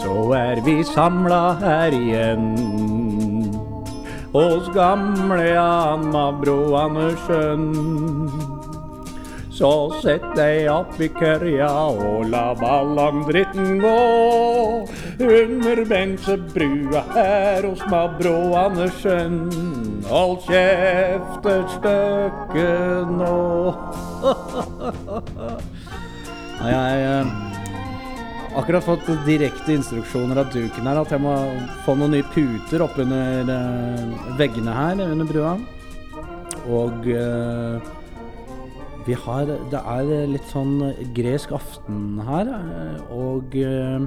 så er vi samla her igjen. Hos gamle Anna Bro Andersen. Så sett deg opp i kørja og la ballandritten gå. Under bensebrua her hos Mabro Andersen. Hold kjeft et stykke nå. Jeg akkurat fått direkte instruksjoner av duken her at jeg må få noen nye puter oppunder uh, veggene her under brua. Og eh, vi har Det er litt sånn gresk aften her, eh, og eh,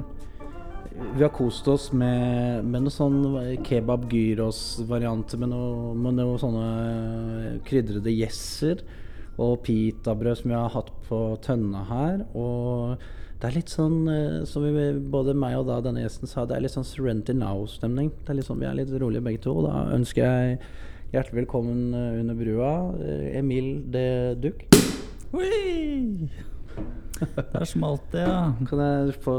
vi har kost oss med, med noe sånn kebab gyros-varianter med med noe sånne krydrede gjesser. Og pitabrød som vi har hatt på tønna her. Og det er litt sånn, eh, som vi, både meg og da denne gjesten sa, det er litt sånn Serenity Now-stemning. Det er litt sånn, Vi er litt rolige begge to. Da ønsker jeg hjertelig velkommen eh, under brua, eh, Emil de Duck. Der smalt det, ja. Kan jeg få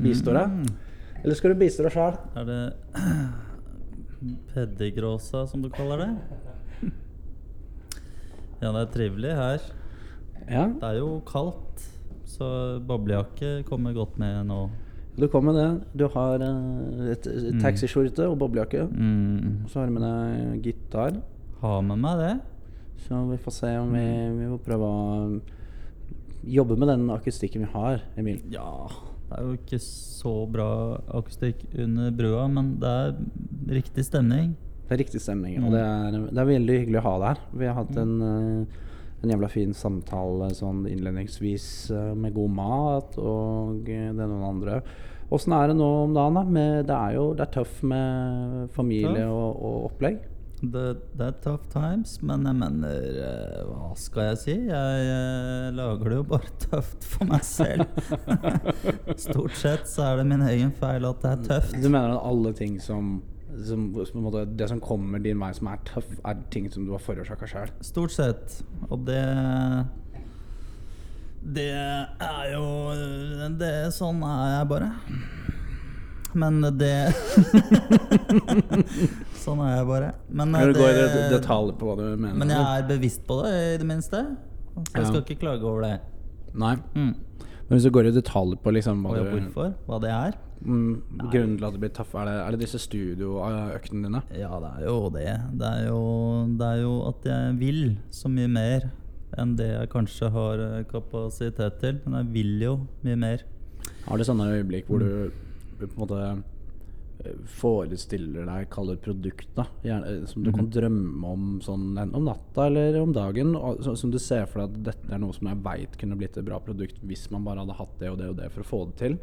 bistå deg? Mm. Eller skal du bistå deg sjøl? Er det pedigrosa, som du kaller det? Ja, det er trivelig her. Ja, Det er jo kaldt, så boblejakke kommer godt med nå. du kommer med det. Du har eh, et, et taxiskjorte og boblejakke. Mm. Så har du med deg gitar. Ha med meg det. Så vi får se om vi, vi får prøve å jobbe med den akustikken vi har, Emil. Ja, det er jo ikke så bra akustikk under brua, men det er riktig stemning. Det er riktig stemning, Mm. og det er, det er veldig hyggelig å ha deg her. Vi har hatt en, eh, en jævla fin samtale sånn innledningsvis eh, med god mat og eh, det noen andre. Åssen er det nå om dagen? da? Med, det er jo det er tøff med familie og, og opplegg. Det, det er tough times, men jeg mener eh, Hva skal jeg si? Jeg jeg lager det jo bare tøft for meg selv. Stort sett så er det min egen feil at det er tøft. Du mener at alle ting som, som som måte, Det som kommer din vei som er tøff, er ting som du har forårsaka sjøl? Stort sett. Og det Det er jo det, Sånn er jeg bare. Men det Sånn er jeg bare. Men, Kan du i det- det- detalj på hva du mener? men jeg er bevisst på det, i det minste. Så jeg Ja. skal ikke klage over det. Nei. Mm. Men hvis du går i detalj på liksom hva du hvorfor? Hva det er? Mm, Grunnen til at det blir tøff, er det, er det disse studioøktene dine? Ja, det er jo det. Det er jo, det er jo at jeg vil så mye mer enn det jeg kanskje har eh, kapasitet til. Men jeg vil jo mye mer. Har du sånne øyeblikk hvor du på en måte eh, forestiller deg, kaller produkt, da, gjerne, eh, som du kan drømme om sånn enten om natta eller om dagen, og, så, som du ser for deg at dette er noe som jeg veit kunne blitt et bra produkt hvis man bare hadde hatt det og det og det for å få det til?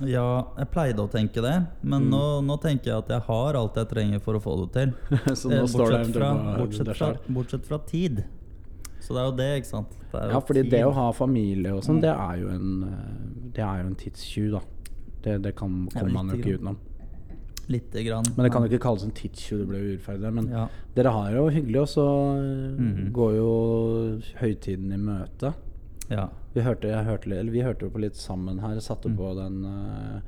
Ja, jeg pleide å tenke det, men nå, nå tenker jeg at jeg har alt jeg trenger for å få det til. Eh, står det bortsett, fra, bortsett, fra, bortsett fra tid. Så det er jo det, ikke sant. Det Ja, fordi det å ha familie og sånn, det er jo en eh, Det er jo en tidstjuv, da. Det, det kan, Ja, man jo ikke utenom. Lite grann. Men det kan jo ikke kalles en tidstjuv, det blir jo urettferdig. Men Ja. dere har jo hyggelig, og så mm -hmm. går jo høytiden i møte. ja. Vi hørte, jeg hørte, eller vi hørte på litt sammen her. Jeg satte Mm. på den uh,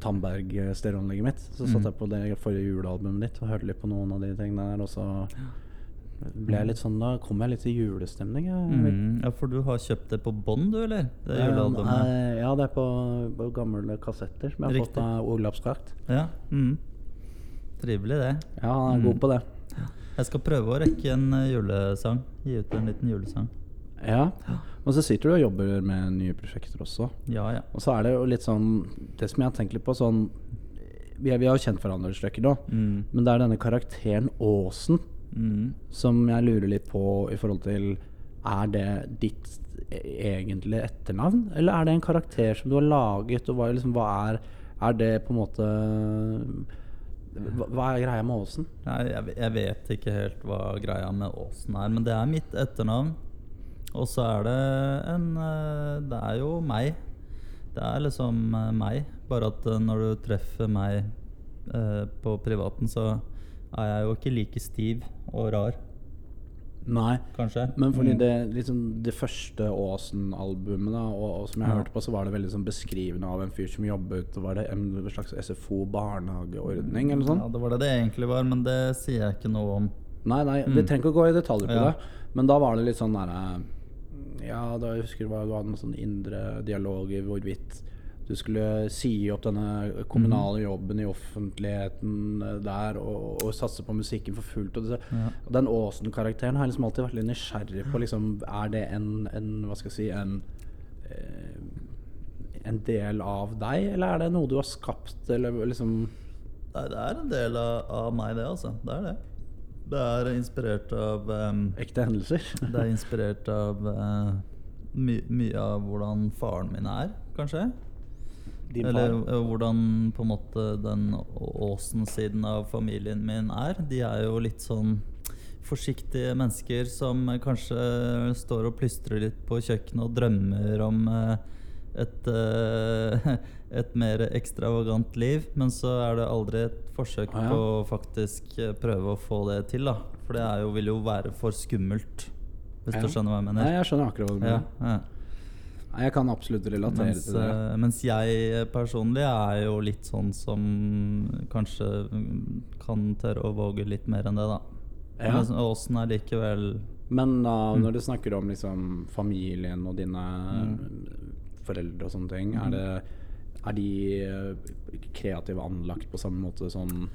Tandberg-stereoanlegget mitt. Så satte Mm. jeg på det forrige julealbumet ditt og hørte litt på noen av de tingene der. Og så ble jeg litt sånn Da kom jeg litt i julestemning. Mm, ja, for du har kjøpt det på bånd, du, eller? Det er julealbumet? eh, ja, det er på, på gamle kassetter som jeg har Riktig. fått av Olav Ja. Mm. Trivelig, det. Ja, han er Mm. god på det. Jeg skal prøve å rekke en eh, julesang. Gi ut en liten julesang. Ja. Og så sitter du og jobber med nye prosjekter også. Ja, ja. Og så er det jo litt sånn Det som jeg har tenkt litt på sånn Vi, er- vi har jo kjent hverandre et stykke nå, Mm. men det er denne karakteren Åsen Mm. som jeg lurer litt på i forhold til Er det ditt egentlige etternavn, eller er det en karakter som du har laget, og hva, liksom, hva er Er det på en måte hva er greia med Åsen? Nei, jeg, jeg vet ikke helt hva greia med Åsen er, men det er mitt etternavn. Og så er det en eh, Det er jo meg. Det er liksom eh, meg. Bare at eh, når du treffer meg eh, på privaten, så er jeg jo ikke like stiv og rar. Nei. kanskje. Men fordi Mm. det, liksom, det første Åsen-albumet, da, og, og som jeg Ja. hørte på, så var det veldig sånn beskrivende av en fyr som jobbet Var det en slags SFO-barnehageordning, eller sånn? Ja, det var det det egentlig var, men det sier jeg ikke noe om. Nei, nei, vi trenger ikke å gå i detaljer på Mm. Ja. det. Men da var det litt sånn derre Ja, da jeg husker jeg du hadde en sånn indre dialog i hvorvidt du skulle si opp denne Mm. kommunale jobben i offentligheten eh, der og, og satse på musikken for fullt. Og det, Ja. den Åsen-karakteren har jeg liksom alltid vært litt nysgjerrig på. Liksom, er det en, en Hva skal jeg si En eh, En del av deg, eller er det noe du har skapt, eller liksom Nei, det er en del av, av meg, det, altså. Det er det. Det er inspirert av um, ekte hendelser? Det er inspirert av uh, my, mye av hvordan faren min er, kanskje. Din Eller far? eh, hvordan på en måte den Åsen-siden av familien min er. De er jo litt sånn forsiktige mennesker som kanskje står og plystrer litt på kjøkkenet og drømmer om uh, et, eh, et mer ekstravagant liv. Men så er det aldri et forsøk Ah, ja. på å faktisk eh, prøve å få det til, da. For det jo, vil jo være for skummelt, hvis Ja. du skjønner hva jeg mener. Nei, jeg skjønner akkurat hva du mener. ja. Nei, Jeg kan absolutt relatere Mens, til det. eh, mens jeg personlig er jo litt sånn som kanskje mm, kan tørre å våge litt mer enn det, da. Ja. Men Åsen er likevel Men da, Mm. når du snakker om liksom familien og dine foreldre og sånne ting, er, det, er de eh, kreative anlagt på samme måte som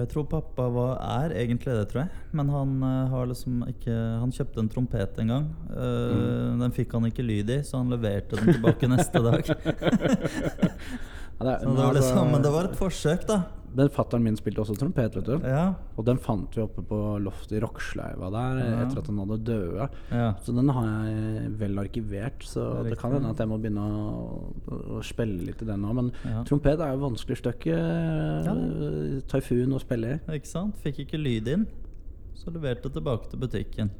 Jeg tror pappa var, er egentlig det, tror jeg. Men han uh, har liksom ikke Han kjøpte en trompet en gang. Uh, Mm. Den fikk han ikke lyd i, så han leverte den tilbake neste dag. det, Så det var altså, liksom, men det var et forsøk, da. Men Fatteren min spilte også trompet, vet du. Ja. Og den fant vi oppe på loftet i roksleiva der Ja. etter at han hadde døde. ja. Så den har jeg vel arkivert, så Det det kan hende at jeg må begynne å, å spille litt i den nå. Men trompet er jo vanskelig stykke. Ja. eh, Taifun å spille i. Ikke sant? Fikk ikke lyd inn. Så leverte tilbake til butikken.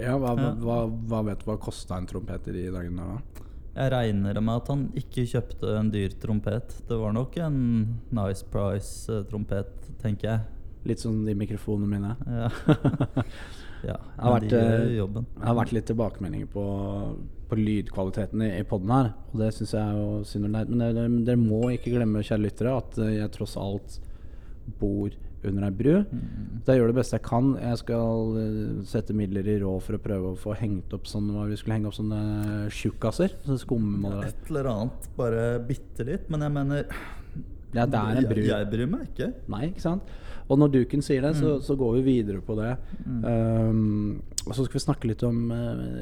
Ja, hva, Ja. hva, hva vet du hva kosta en trompet i de dagene da? Jeg regner med at han ikke kjøpte en dyr trompet. Det var nok en nice price-trompet, tenker jeg. Litt sånn de mikrofonene mine. Ja, ja har vært, eh, jobben. Det har vært litt tilbakemeldinger på, på lydkvaliteten i, i poden her, og det syns jeg er jo synd og leit. Men dere, dere må ikke glemme, kjære lyttere, at eh, jeg tross alt bor under ei bru. Mm. Så jeg gjør det beste jeg kan. Jeg skal uh, sette midler i råd for å prøve å få hengt opp sånn hva Vi skulle henge opp sånne tjukkaser. Sånne skummaler. Et eller annet, bare bitte litt. Men jeg mener Ja, det er en bru. Jeg, jeg bryr meg ikke. Nei, ikke sant? Og når duken sier det, så, så går vi videre på det. Um, og så skal vi snakke litt om uh,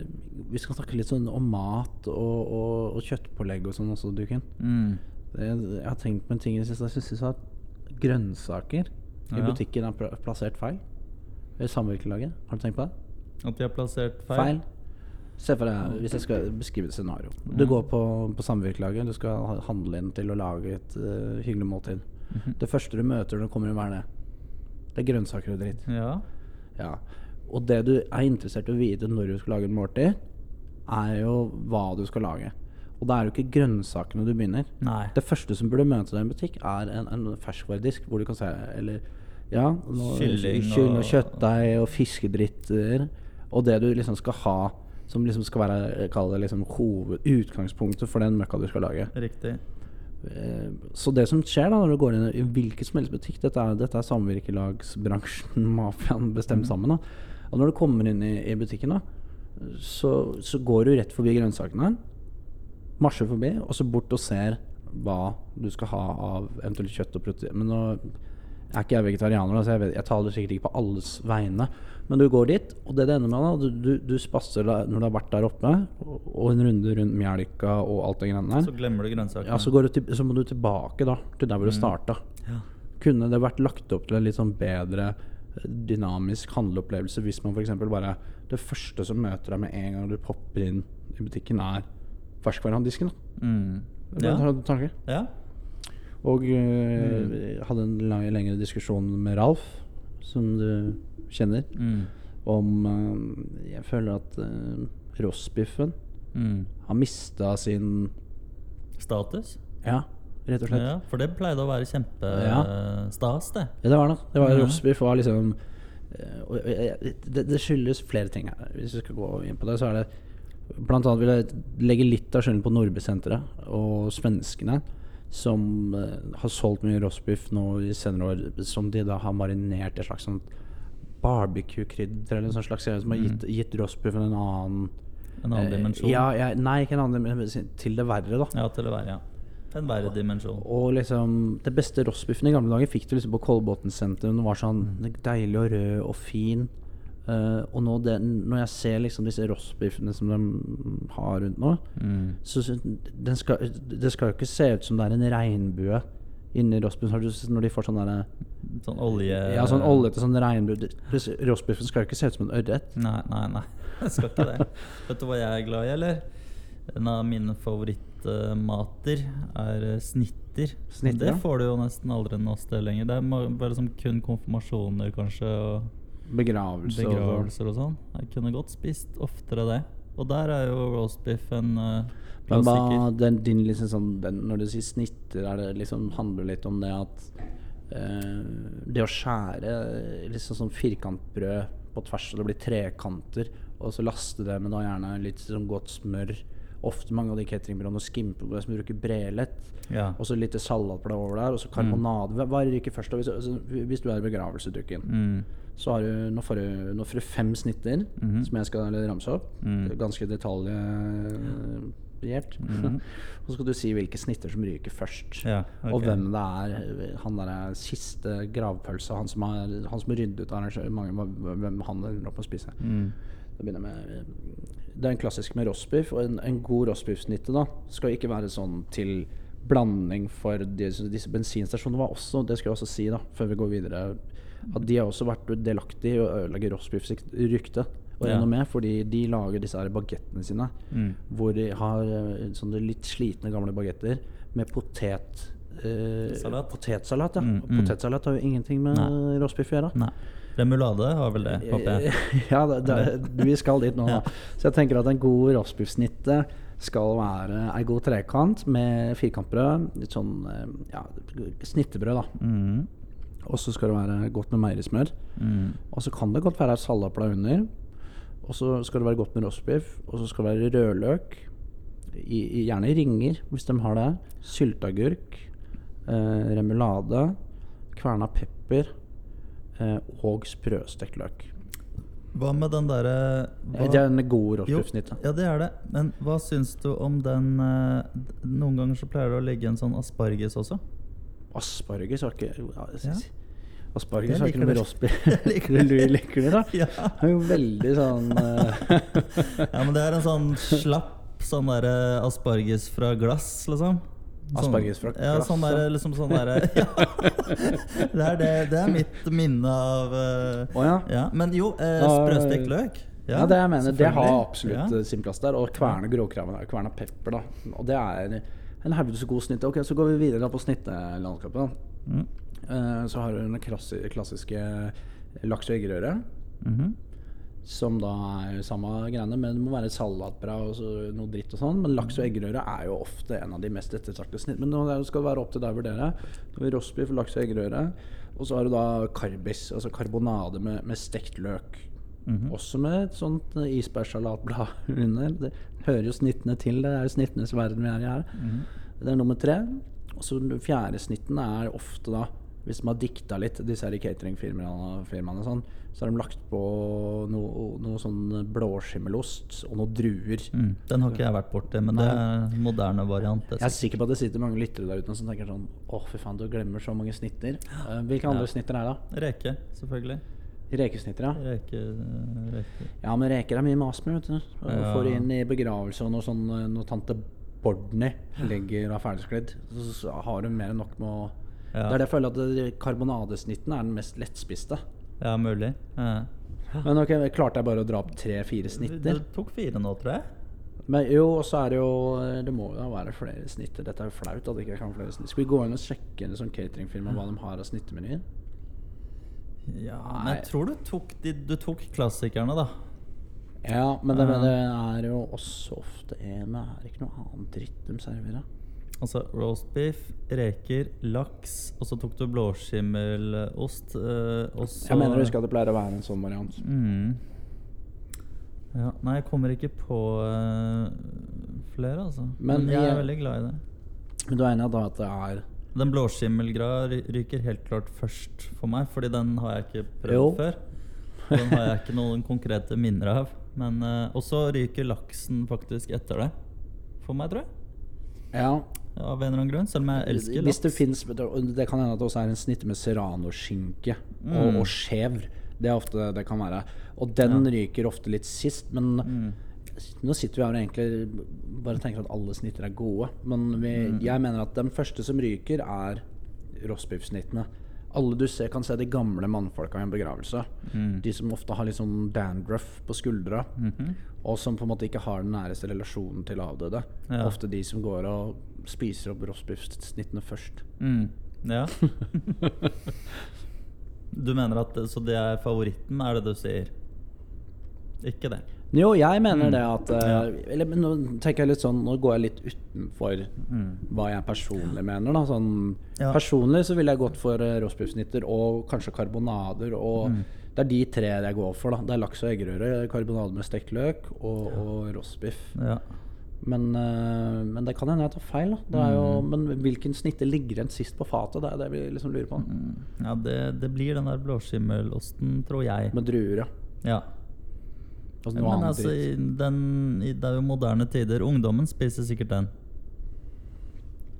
Vi skal snakke litt sånn om mat og, og, og kjøttpålegg og sånn også, duken. Mm. Jeg, jeg har tenkt på en ting i det siste. Jeg syns grønnsaker i butikken er pla- plassert feil. I samvirkelaget. Har du tenkt på det? At de har plassert feil? Feil. Se for deg, hvis jeg skal beskrive et scenario. Du går på, på samvirkelaget, du skal handle inn til å lage et uh, hyggelig måltid. Mhm. Det første du møter når du kommer inn, hva er det? Det er grønnsaker og dritt. Ja. Ja. Og det du er interessert i å vite når du skal lage et måltid, er jo hva du skal lage. Og da er det jo ikke grønnsakene du begynner. Nei. Det første som burde møte deg i en butikk, er en, en ferskvaredisk hvor du kan se Eller ja, Kylling og- og kjøttdeig og fiskedritter. Og det du liksom skal ha som liksom skal være kall det liksom hovedutgangspunktet for den møkka du skal lage. Riktig. Eh, Så det som skjer da når du går inn i hvilken som helst butikk Dette er, dette er samvirkelagsbransjen, mafiaen, bestemt sammen. da Og når du kommer inn i, i butikken, da så, så går du rett forbi grønnsakene. Marsjer forbi, og så bort og ser hva du skal ha av eventuelt kjøtt og protein. Men nå er ikke jeg vegetarianer, så jeg, vet, jeg taler sikkert ikke på alles vegne. Men du går dit, og det det ender med da Du, du, spasser når du har vært der oppe, og, en runde rundt melka og alt det greiene der. Så glemmer du grønnsakene. Ja, så, går du til, så må du tilbake da til der hvor du starta. Ja. Kunne det vært lagt opp til en litt sånn bedre eh, dynamisk handleopplevelse hvis man f.eks. bare Det første som møter deg med en gang du popper inn i butikken, er ferskvaredisken. da. Mm. Ja. Ja. Og øh, hadde en lang, lengre diskusjon med Ralf, som du kjenner, Mm. om øh, Jeg føler at uh, rossbiffen Mm. har mista sin Status? Ja, rett og slett. Ja, for det pleide å være kjempestas, det. Ja, det var det. Det var Ja. Rossbiff var liksom eh, det, det skyldes flere ting her. Hvis vi skal gå inn på det, så er det Blant annet vil jeg legge litt av skylden på Nordby-senteret og svenskene, som eh, har solgt mye roastbiff nå i senere år, som de da har marinert i et slags sånn barbecue-krydder eller en slags greie som har gitt, gitt roastbiffen en annen En annen eh, dimensjon. Ja, ja, nei, ikke en annen dimensjon. Til det verre, da. Ja, til det verre, ja. En verre dimensjon. Og liksom Det beste roastbiffen i gamle dager fikk du liksom på Kolbotn senter. Den var sånn deilig og rød og fin. Eh, og nå det, når jeg ser liksom disse rostbiffene som de har rundt nå, Mm. så den skal, det skal jo ikke se ut som det er en regnbue inni rostbiffen. Har du sett Når de får sånn derre Sånn olje... Ja, sånn oljete sånn regnbue Det- det- Rostbiffen skal jo ikke se ut som en ørret. Nei, nei, nei. Jeg skal ikke det. Vet du hva jeg er glad i, eller? En av mine favorittmater er eh, snitter. Snitter, det ja. får du jo nesten aldri noe sted lenger. Det er bare som kun konfirmasjoner, kanskje, og Begravelse og begravelser og sånn. Jeg kunne godt spist oftere det. Og der er jo roastbiff en uh, Men hva, den, din liksom sånn, den, Når du sier snitter, er det liksom, handler litt om det at uh, Det å skjære liksom sånn firkantbrød på tvers, og det blir trekanter, og så laste det med da gjerne litt sånn godt smør. Ofte mange av de cateringbrødene skimpebrød som bruker brelett. Ja. Og så litt salatblad over der, og så karbonade. Hva- er det ikke først? Hvis, altså, hvis du er i begravelsedukken, Mm. Så har du, nå, får du, nå får du fem snitter Mhm. som jeg skal ramse opp. Mm. Ganske detaljert. Mhm. og så skal du si hvilke snitter som ryker først. Ja, Og hvem det er. Han der er siste gravpølse, han som har, han som ryddet ut arrangementet, hvem han ender opp å spise. Mm. Med Det er en klassisk med rostbiff, og en, en god rostbiffsnitte skal ikke være sånn til blanding for disse, disse bensinstasjonene. var også, Det skal jeg også si, da før vi går videre, at de har også vært delaktige i å ødelegge rostbiffs rykte. Og Ja. enda fordi de lager disse her bagettene sine, Mm. hvor de har eh, sånne litt slitne gamle bagetter med potet... eh, Salat. Potetsalat, ja. Mm, mm. Potetsalat har jo ingenting med Nei. rostbiff å gjøre. Nei. Remulade har vel det, håper jeg. ja, det, det, vi skal dit nå. Ja. Så jeg tenker at en god rostbiffsnitte skal være ei god trekant med firkantbrød. Litt sånn eh, ja, snittebrød, da. Mm. Og så skal det være godt med meierismør. Mm. Og så kan det godt være et under. Og så skal det være godt med rostbiff. Og så skal det være rødløk. I, i, gjerne ringer, hvis de har det. Sylteagurk. Eh, remulade. Kverna pepper. Eh, og sprøstekt løk. Hva med den derre Det er en god Jo, rostbiffsnitte. ja, det er det. Men hva syns du om den eh, Noen ganger så pleier det å ligge en sånn asparges også. Asparges har ikke ja, jeg synes- Asparges har ikke noe liker med det. liker Du da? Ja. Det er jo veldig sånn eh, ja, men det er en sånn slapp sånn derre asparges fra glass, liksom. Sånn- Asparges fra Ja, glass, sånn ja. liksom sånn derre ja. det, er det, det er mitt minne av eh, Å ja. ja. Men jo, eh, Ja, sprøstekt løk. Ja, det jeg mener. Det har absolutt Ja. eh, sin plass der. Og kverne gråkraven der. Kverna pepper, da. Og det er en helvetes god snitt. Ok, Så går vi videre da på snittelandskapet. da. Mm. Eh, Så har du den klassi klassiske laks- og eggerøre. -hmm. Som da er samme greiene, men det må være salatbra og så noe dritt og sånn. Men laks og eggerøre er jo ofte en av de mest ettertraktede snitt. Men er- skal være opp til deg å vurdere. Nå har rostbiff, laks og eggerøre. Og så har du da karbis, altså karbonade med, med stekt løk. Mhm. Også med et sånt eh, isbærsalatblad under. Det hører jo snittene til. Det er jo snittenes verden vi er i her. Mhm. Det er nummer tre. Og så fjerde snitten er ofte da hvis de har dikta litt, disse cateringfirmaene, firmaene sånn, så har de lagt på noe, noe sånn blåskimmelost og noen druer. Mm. Den har ikke jeg vært borti, men det er moderne variant. Det, Jeg er sikker på at det sitter mange lyttere der ute som tenker sånn Å, fy faen, du glemmer så mange snitter. Eh, hvilke andre Ja. snitter er det? da? Reke, selvfølgelig. Rekesnitter, ja. Reke, reke. Ja, men reker er mye mas med, vet du. Ja. Får inn i begravelse og noe sånn, eh, når tante Bordny ligger og er ferdigsklidd, så, så har hun mer enn nok med å Ja. Det er det jeg føler at karbonadesnitten er den mest lettspiste. Ja, mulig. Ja. Men ok, klarte jeg bare å dra opp tre-fire snitter? Det tok fire nå, tror jeg. Men jo, og så er det jo Det må jo være flere snitter. Dette er jo flaut at jeg ikke kan flere snitter. Skal vi gå inn og sjekke en sånn cateringfirma hva de har av snittemenyer? Ja, men jeg tror du tok, de, du tok klassikerne, da. Ja, men det, det er jo også ofte en Det er ikke noe annet dritt de serverer. Altså roast beef, reker, laks, og så tok du blåskimmelost. eh, så Jeg mener du husker at det pleier å være en sånn variant. Mm. Ja, nei, jeg kommer ikke på eh, flere, altså. Men Men, jeg er veldig glad i det. Men du er enig i at det er Den blåskimmelgreia ryker helt klart først for meg, fordi den har jeg ikke prøvd Jo. før. Den har jeg ikke noen konkrete minner av. Men eh, Og så ryker laksen faktisk etter det. For meg, tror jeg. Ja, Av en eller annen grunn. Selv om jeg elsker laks. Hvis det finnes Det kan hende at det også er en snitt med serranoskinke Mm. og, og skjevr. Det er ofte det kan være. Og den ryker ofte litt sist, men Mm. nå sitter vi her og egentlig bare tenker at alle snitter er gode. Men vi, Mm. jeg mener at den første som ryker, er rostbiffsnittene. Alle du ser, kan se de gamle mannfolka i en begravelse. Mm. De som ofte har litt sånn dandruff på skuldra. -hmm. Og som på en måte ikke har den næreste relasjonen til avdøde. Ja. Ofte de som går og spiser opp rostbiffsnittene først. Mm. Ja. du mener at Så det er favoritten, er det du sier? Ikke det? Jo, jeg mener Mm. det at eh, Ja. Eller men nå tenker jeg litt sånn Nå går jeg litt utenfor Mm. hva jeg personlig mener. Sånn, Ja. Personlig så ville jeg gått for uh, rostbiffsnitter og kanskje karbonader. Og Mm. Det er de tre jeg går for. da Det er laks og eggerøre, karbonade med stekt løk og, og rostbiff. Ja. Men, eh, men det kan hende jeg tar feil. Jo, Mm. Men hvilken snitte ligger igjen sist på fatet? Det er det vi liksom lurer på. Mm. ja det, det blir den der blåskimmelosten, tror jeg. Med druer, ja. Ja. Altså, noe Men altså, i den, i, det er jo moderne tider. Ungdommen spiser sikkert den.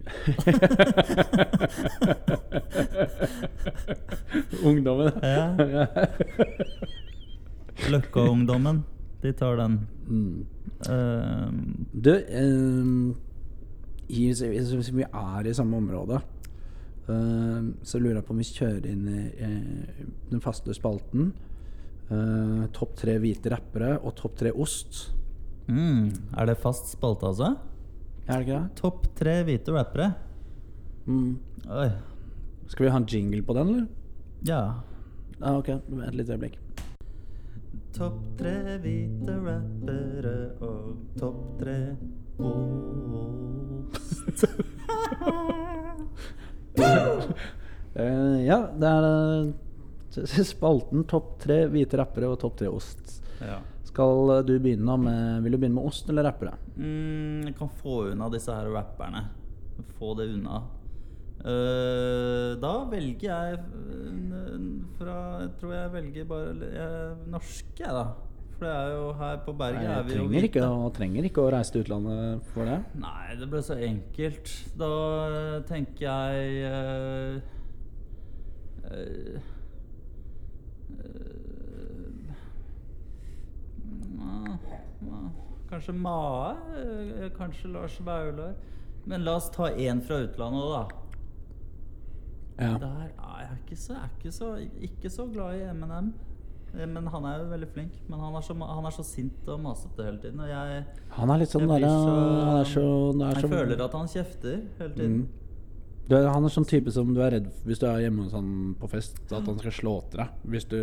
Ungdommen. Ja. Løkka-ungdommen, de tar den. Mm. Ehm, Du, eh, i, hvis vi er i samme område, uh, så lurer jeg på om vi kjører inn i i den faste spalten. Uh, topp tre hvite rappere og topp tre ost. mm, er det fast spalte, altså? Er det ikke det? Topp tre hvite rappere. Mm. Skal vi ha en jingle på den, eller? Ja. Ah, ok. Et lite øyeblikk. Topp tre hvite rappere og topp tre ost. uh, ja, det er uh, spalten topp tre hvite rappere og topp tre ost. Ja. Skal du begynne med Vil du begynne med ost eller rappere? Mm, jeg kan få unna disse her rapperne. Få det unna. Eh, da velger jeg fra Jeg tror jeg velger bare jeg, norske, jeg, da. For det er jo her på berget Nei, er trenger jo trenger ikke, hvite. å, trenger ikke å reise til utlandet for det. Nei, det ble så enkelt. Da eh, tenker jeg eh, eh, ah, Kanskje Mae? eh, Kanskje Lars Vaular? Men la oss ta én fra utlandet, da. Ja. Der er jeg ikke så, er ikke så, ikke så glad i Eminem. Eh, Men han er jo veldig flink. Men han er så, han er så sint og masete hele tiden. Og jeg, Han er litt sånn blir Han er så, er jeg så føler at han kjefter hele tiden. Mm. du er, Han er sånn type som du er redd hvis du er hjemme hos han på fest, at han skal slå til deg. Hvis du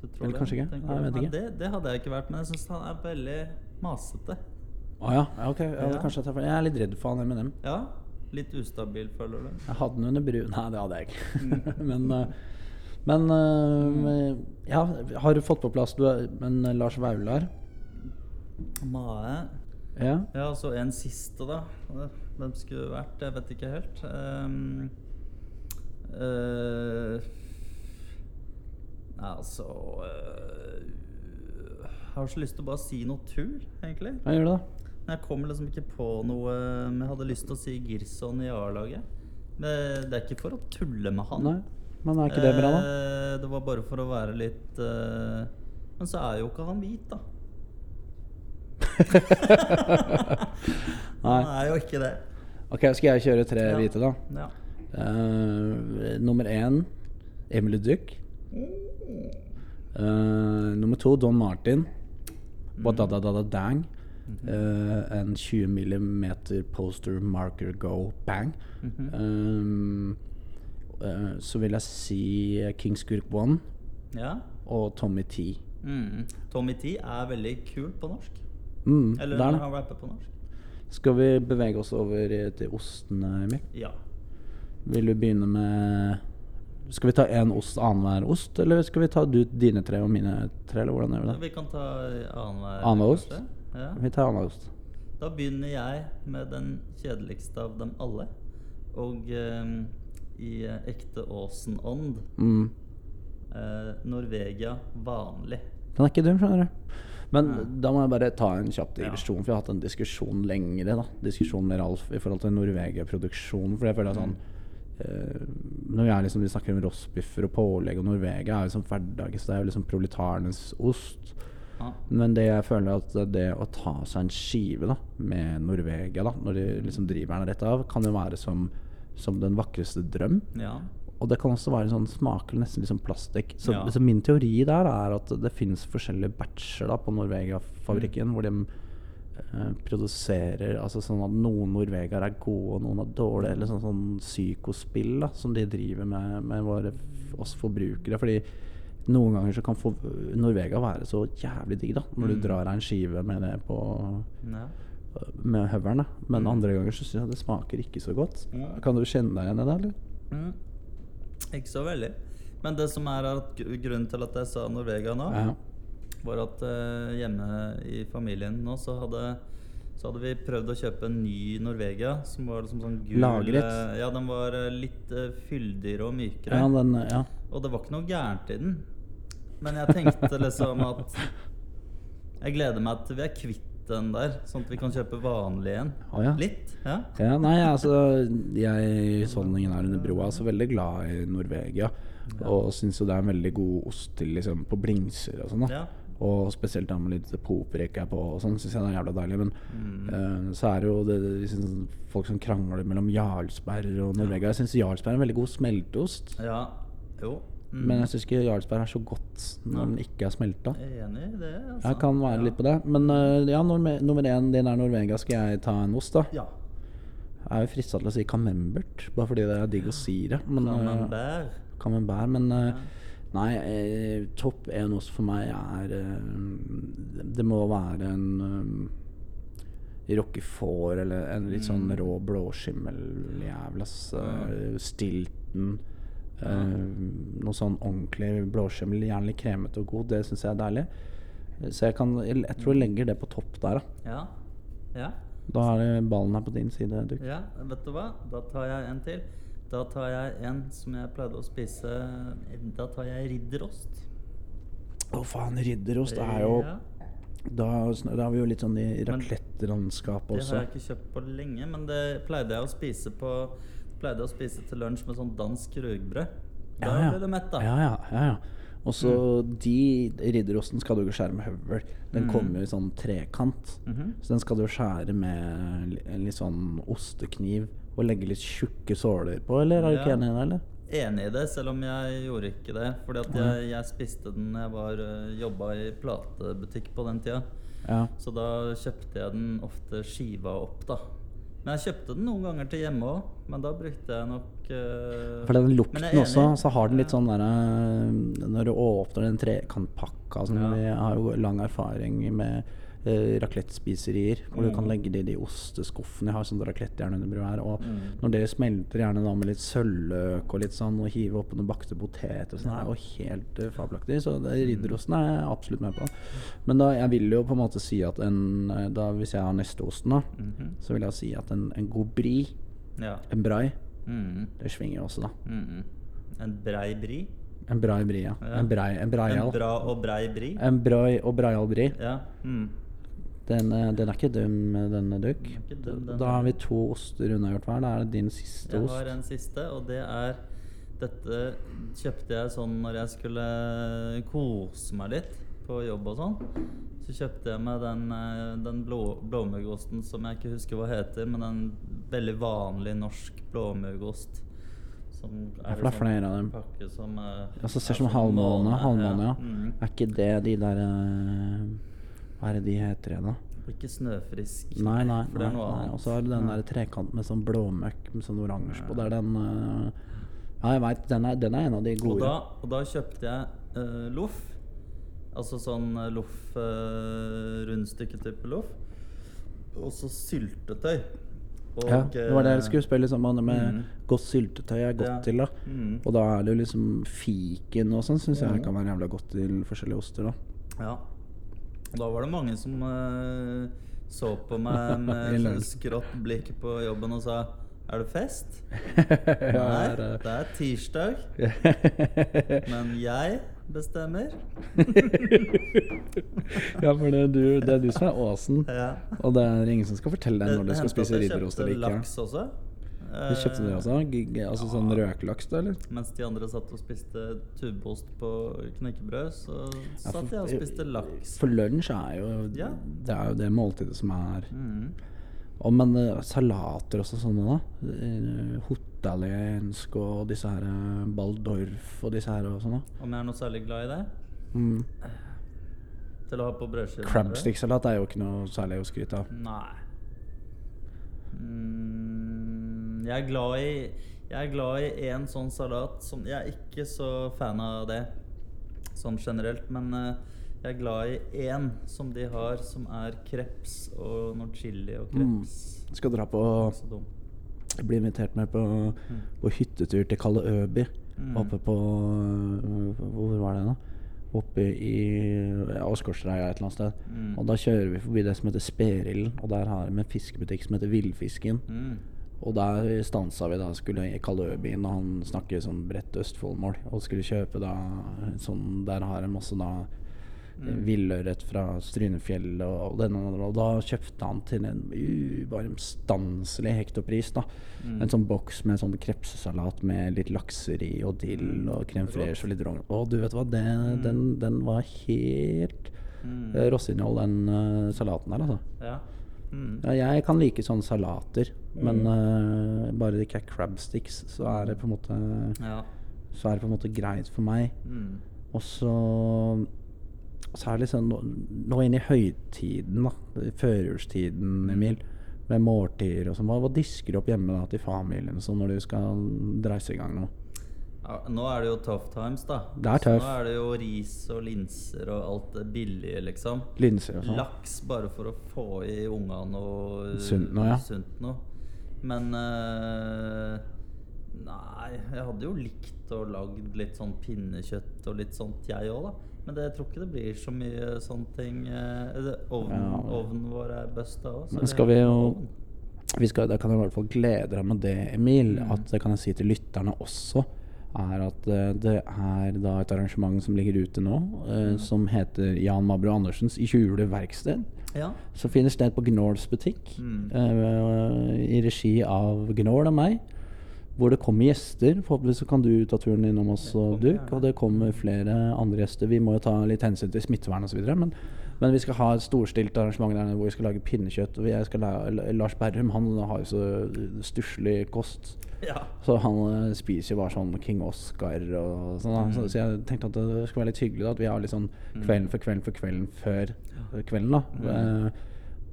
Du Eller det, kanskje ikke? tenker Nei, ikke. det, det hadde jeg ikke vært, men jeg syns han er veldig masete. Å ja, ja, ok. Ja, Ja. Jeg. Jeg er litt redd for han Eminem. Ja, litt ustabil, føler du? Jeg hadde den under brun. Nei, det hadde jeg ikke. Mm. men eh, men eh, ja, har du fått på plass du, Men eh, Lars Vaular Mae Ja. Ja, så en siste, da. Hvem skulle det vært? Jeg vet ikke helt. Um, uh, altså uh, Jeg har så lyst til å bare si noe tull, egentlig. Hva gjør du da? Men jeg kommer liksom ikke på noe Men jeg hadde lyst til å si Girson i A-laget. Men det er ikke for å tulle med han. Nei, men er ikke det bra, da? Eh, Det var bare for å være litt eh, Men så er jo ikke han hvit, da. Nei. Han er jo ikke det. Ok, skal jeg kjøre tre Ja. hvite, da? Ja. Eh, nummer én Emily Duck. Eh, nummer to Don Martin. Wadadadada Dang. Eh, en 20 mm poster marker go bang. Mm -hmm. um, uh, så vil jeg si King Skurk One ja. og Tommy T. Mm. Tommy T er veldig kul på norsk. Mm, Eller der, er han rapper på norsk. Skal vi bevege oss over til ostene, Emil? Ja. Vil du begynne med Skal vi ta én ost annenhver ost, eller skal vi ta du, dine tre og mine tre, eller hvordan gjør vi det? Vi kan ta. Annenhver ost? kanskje? Ja. Vi tar ost. Da begynner jeg med den kjedeligste av dem alle. Og eh, i ekte Åsen-ånd Mm. eh, Norvegia vanlig. Den er ikke dum, skjønner du. Men ja. da må jeg bare ta en kjapp Ja. digresjon, for jeg har hatt en diskusjon lengre. da Diskusjon med Ralf i forhold til Norvegia-produksjonen. For jeg føler at sånn eh, Når jeg liksom, vi snakker om rossbiffer og pålegg og Norvegia, er jo liksom hverdagens Det er jo liksom proletarenes ost. Ja. Men det jeg føler at det å ta seg en skive da med Norvegia, da når de liksom driver den rett av, kan jo være som, som den vakreste drøm. ja. Og det kan også være sånn smaker nesten litt som plastikk. Så, Ja. så min teori der er at det finnes forskjellige batcher da på Norvegia-fabrikken Mm. hvor de eh, produserer Altså sånn at noen Norvegaer er gode og noen er dårlige. Eller sånn, sånn psykospill da som de driver med med våre, oss forbrukere. Fordi noen ganger så kan Norvega være så jævlig digg da når Mm. du drar deg en skive med det på ja. med høveren. da Men Mm. andre ganger så syns jeg det smaker ikke så godt. Mm. Kan du kjenne deg igjen i det, eller? Mm. Ikke så veldig. Men det som er at grunnen til at jeg sa Norvega nå, Ja. var at uh, hjemme i familien nå så hadde så hadde vi prøvd å kjøpe en ny Norvegia som var liksom sånn gul Lagret? eh, Ja, den var eh, litt eh, fyldigere og mykere. Ja, den, ja. Og det var ikke noe gærent i den. Men jeg tenkte liksom at Jeg gleder meg til vi er kvitt den der, sånn at vi kan kjøpe vanlig en. Å, ja. Litt. Ja. Ja, nei, altså Jeg husholdningen her under broa er så veldig glad i Norvegia. Og syns jo det er en veldig god ost til liksom på blingser og sånn. da ja. Og spesielt da med litt popreke på og sånn, syns jeg det er jævla deilig. Men Mm. uh, så er det jo det, det, liksom, folk som krangler mellom Jarlsberg og Norvegia. Jeg syns Jarlsberg er en veldig god smelteost. ja. Jo. Mm. Men jeg syns ikke Jarlsberg er så godt når den ikke er smelta. Jeg enig i det. Altså. Jeg kan være litt på det. Men uh, ja, nummer, én din er Norvegia. Skal jeg ta en ost, da? Ja. Jeg er jo frista til å si camembert, bare fordi det er digg å si det. Men, Camembert. camembert, men uh, Ja. Nei, eh, topp én også for meg er eh, Det må være en eh, Roquefort eller en litt sånn Mm. rå blåskimmeljævel. Eh, Stilton. eh, noe sånn ordentlig blåskimmel, gjerne litt kremete og god. Det syns jeg er deilig. Så jeg kan Jeg jeg tror jeg legger det på topp der, da. Ja. Ja. Da er det ballen her på din side, Duk. ja. Vet du hva? Da tar jeg en til. Da tar jeg en som jeg pleide å spise Da tar jeg ridderost. Å faen, ridderost er jo Ja. da, da er vi jo litt sånn i raclette-landskapet Det har jeg ikke kjøpt på lenge, men det pleide jeg å spise på Pleide å spise til lunsj med sånn dansk rugbrød. Da Ja, ja. ble du mett, da. Ja, ja, ja, ja. Og så de ridderosten skal du ikke skjære med høvel. Den Mm. kommer i sånn trekant. Mhm. Så den skal du skjære med en litt sånn ostekniv og legge litt tjukke såler på, eller er du ikke enig i det, eller? Enig i det, selv om jeg gjorde ikke det. Fordi at jeg, jeg spiste den jeg var øh, jobba i platebutikk på den tida. Ja. Så da kjøpte jeg den ofte skiva opp, da. Men jeg kjøpte den noen ganger til hjemme òg, men da brukte jeg nok uh, For den lukten også, så har den litt sånn derre Når du åpner den trekantpakka sånn, Ja. Vi har jo lang erfaring med uh, raclette-spiserier, hvor du kan Mm. legge det i de osteskuffene. Jeg har sånn raclettejern under brødet her. Og Mm. når det smelter gjerne da med litt sølvløk og litt sånn, og hive oppå noen bakte poteter og sånn, er jo helt uh, fabelaktig. Så ridderosten er jeg absolutt med på. Men da, jeg vil jo på en måte si at en eh, da, Hvis jeg har neste osten, da, -hmm. så vil jeg si at en, en god bri, Ja. en brai, Mhm. det svinger jo også, da. En brei bri? En brei bri, ja. Ja. En brei, en En bra og brei bri? En brei og breial bri. Ja. Mm. Den, eh, den er ikke dum, denne Duck. Den er ikke dum, den Da har vi to oster unnagjort hver. Da er det din siste Jeg ost. har en siste, og det er Dette kjøpte jeg sånn når jeg skulle kose meg litt på jobb og sånn. Så kjøpte jeg meg den, eh, den blå, blåmuggosten som jeg ikke husker hva heter, men en veldig vanlig norsk blåmuggost. Som Ja, for det er flere av dem. Pakke som eh, Altså, ser som sånn halvmåne. Halvmåne, ja. Mm. Er ikke det de der eh, Hva er det de heter igjen, da? Ikke snøfrisk. Nei, nei. nei, nei. Og så har du den der trekant med sånn blåmøkk med sånn oransje på. Det er den uh, Ja, jeg veit. Den, den er en av de Og gode. da, og da kjøpte jeg uh, loff. Altså sånn eh, loff uh, Rundstykke-type loff. Og så syltetøy. Og, Ja, det var det jeg skulle spørre liksom, om med Mm. godt syltetøy er godt Ja. til. da Mm. Og da er det jo liksom fiken og sånn, syns jeg kan være jævla godt til forskjellige oster. da Ja. Da var det mange som uh, så på meg med skrått blikk på jobben og sa Er det fest? Nei, det er, tirsdag. Men jeg bestemmer. ja, for det er, du, det er du som er åsen. Ja. Og det er ingen som skal fortelle deg når du skal spise ridderost eller ikke. laks også. Du kjøpte det Eh, også? Gig, altså sånn røkelaks, da, eller? Mens de andre satt og spiste tubeost på knekkebrød, så Ja, satt jeg og spiste laks. For lunsj er jo Ja. Det er jo det måltidet som er Mm. Og men uh, salater også sånne, da. Uh, Hotalensk og disse her eh, Baldorf og disse her og sånne. Om jeg er noe særlig glad i det? Mm. Til å ha på brødskive? Crabstick-salat er jo ikke noe særlig å skryte av. Nei. Mm, jeg er glad i Jeg er glad i en sånn salat som Jeg er ikke så fan av det sånn generelt, men eh, jeg er glad i én som de har, som er kreps og noe chili og kreps. Skal dra på Bli invitert med på, på hyttetur til Kalle Øby. Mm. Oppe på øh, Hvor var det, da? Oppe i Åsgårdstreia et eller annet sted. Mm. Og da kjører vi forbi det som heter Sperilden, og der har de en fiskebutikk som heter Villfisken. Mm. Og der stansa vi da, skulle Kalle Kaløbyen, og han snakker sånn bredt Østfoldmål. Og skulle kjøpe da sånn Der har en masse da Mm. villørret fra Strynefjellet og, og denne og da kjøpte han til en ubarmstanselig hektopris, da. Mm. En sånn boks med sånn krepsesalat med litt lakseri og dill og crème Mm. Fraîche og litt rogn. Og du vet hva, det, den, den var helt Mm. uh, den uh, salaten der, altså. Ja. Mm. Ja, jeg kan like sånne salater, men uh, bare det ikke er crabsticks, så er det på en måte ja. Så er det på en måte greit for meg. Mm. Og så Så er det liksom nå, inn i høytiden, da. Førjulstiden, Emil. Med måltider og sånn. Hva, hva disker du opp hjemme da til familien sånn når du skal dreise i gang nå? Ja, nå er det jo tough times, da. Det er Så. Nå er det jo ris og linser og alt det billige, liksom. Linser og sånn? Laks bare for å få i unga noe Sunt noe, ja. sunt noe. Men uh, Nei, jeg hadde jo likt å lagd litt sånn pinnekjøtt og litt sånt, jeg òg, da. Men det, jeg tror ikke det blir så mye sånne ting. Uh, Ovnen, Ja. ovnen vår er busta òg. Men skal vi jo vi skal, Da kan jeg i hvert fall glede deg med det, Emil. Mm. At det kan jeg si til lytterne også. Er at eh, det er da et arrangement som ligger ute nå, Mm. eh, som heter Jan Mabro Andersens I 20 verksted. Ja. Som finner sted på Gnåls butikk. Mm. eh, I regi av Gnål og meg. Hvor det kommer gjester. Forhåpentligvis så kan du ta turen innom oss og Duk. Og det kommer flere andre gjester. Vi må jo ta litt hensyn til smittevern osv. Men, men vi skal ha et storstilt arrangement der hvor vi skal lage pinnekjøtt. Og jeg skal la, Lars Berrum han har jo så stusslig kost. ja. Så han eh, spiser jo bare sånn King Oscar og sånn. Mm. Så, så jeg tenkte at det skulle være litt hyggelig da, at vi har litt sånn kvelden for kvelden for kvelden før kvelden. da eh,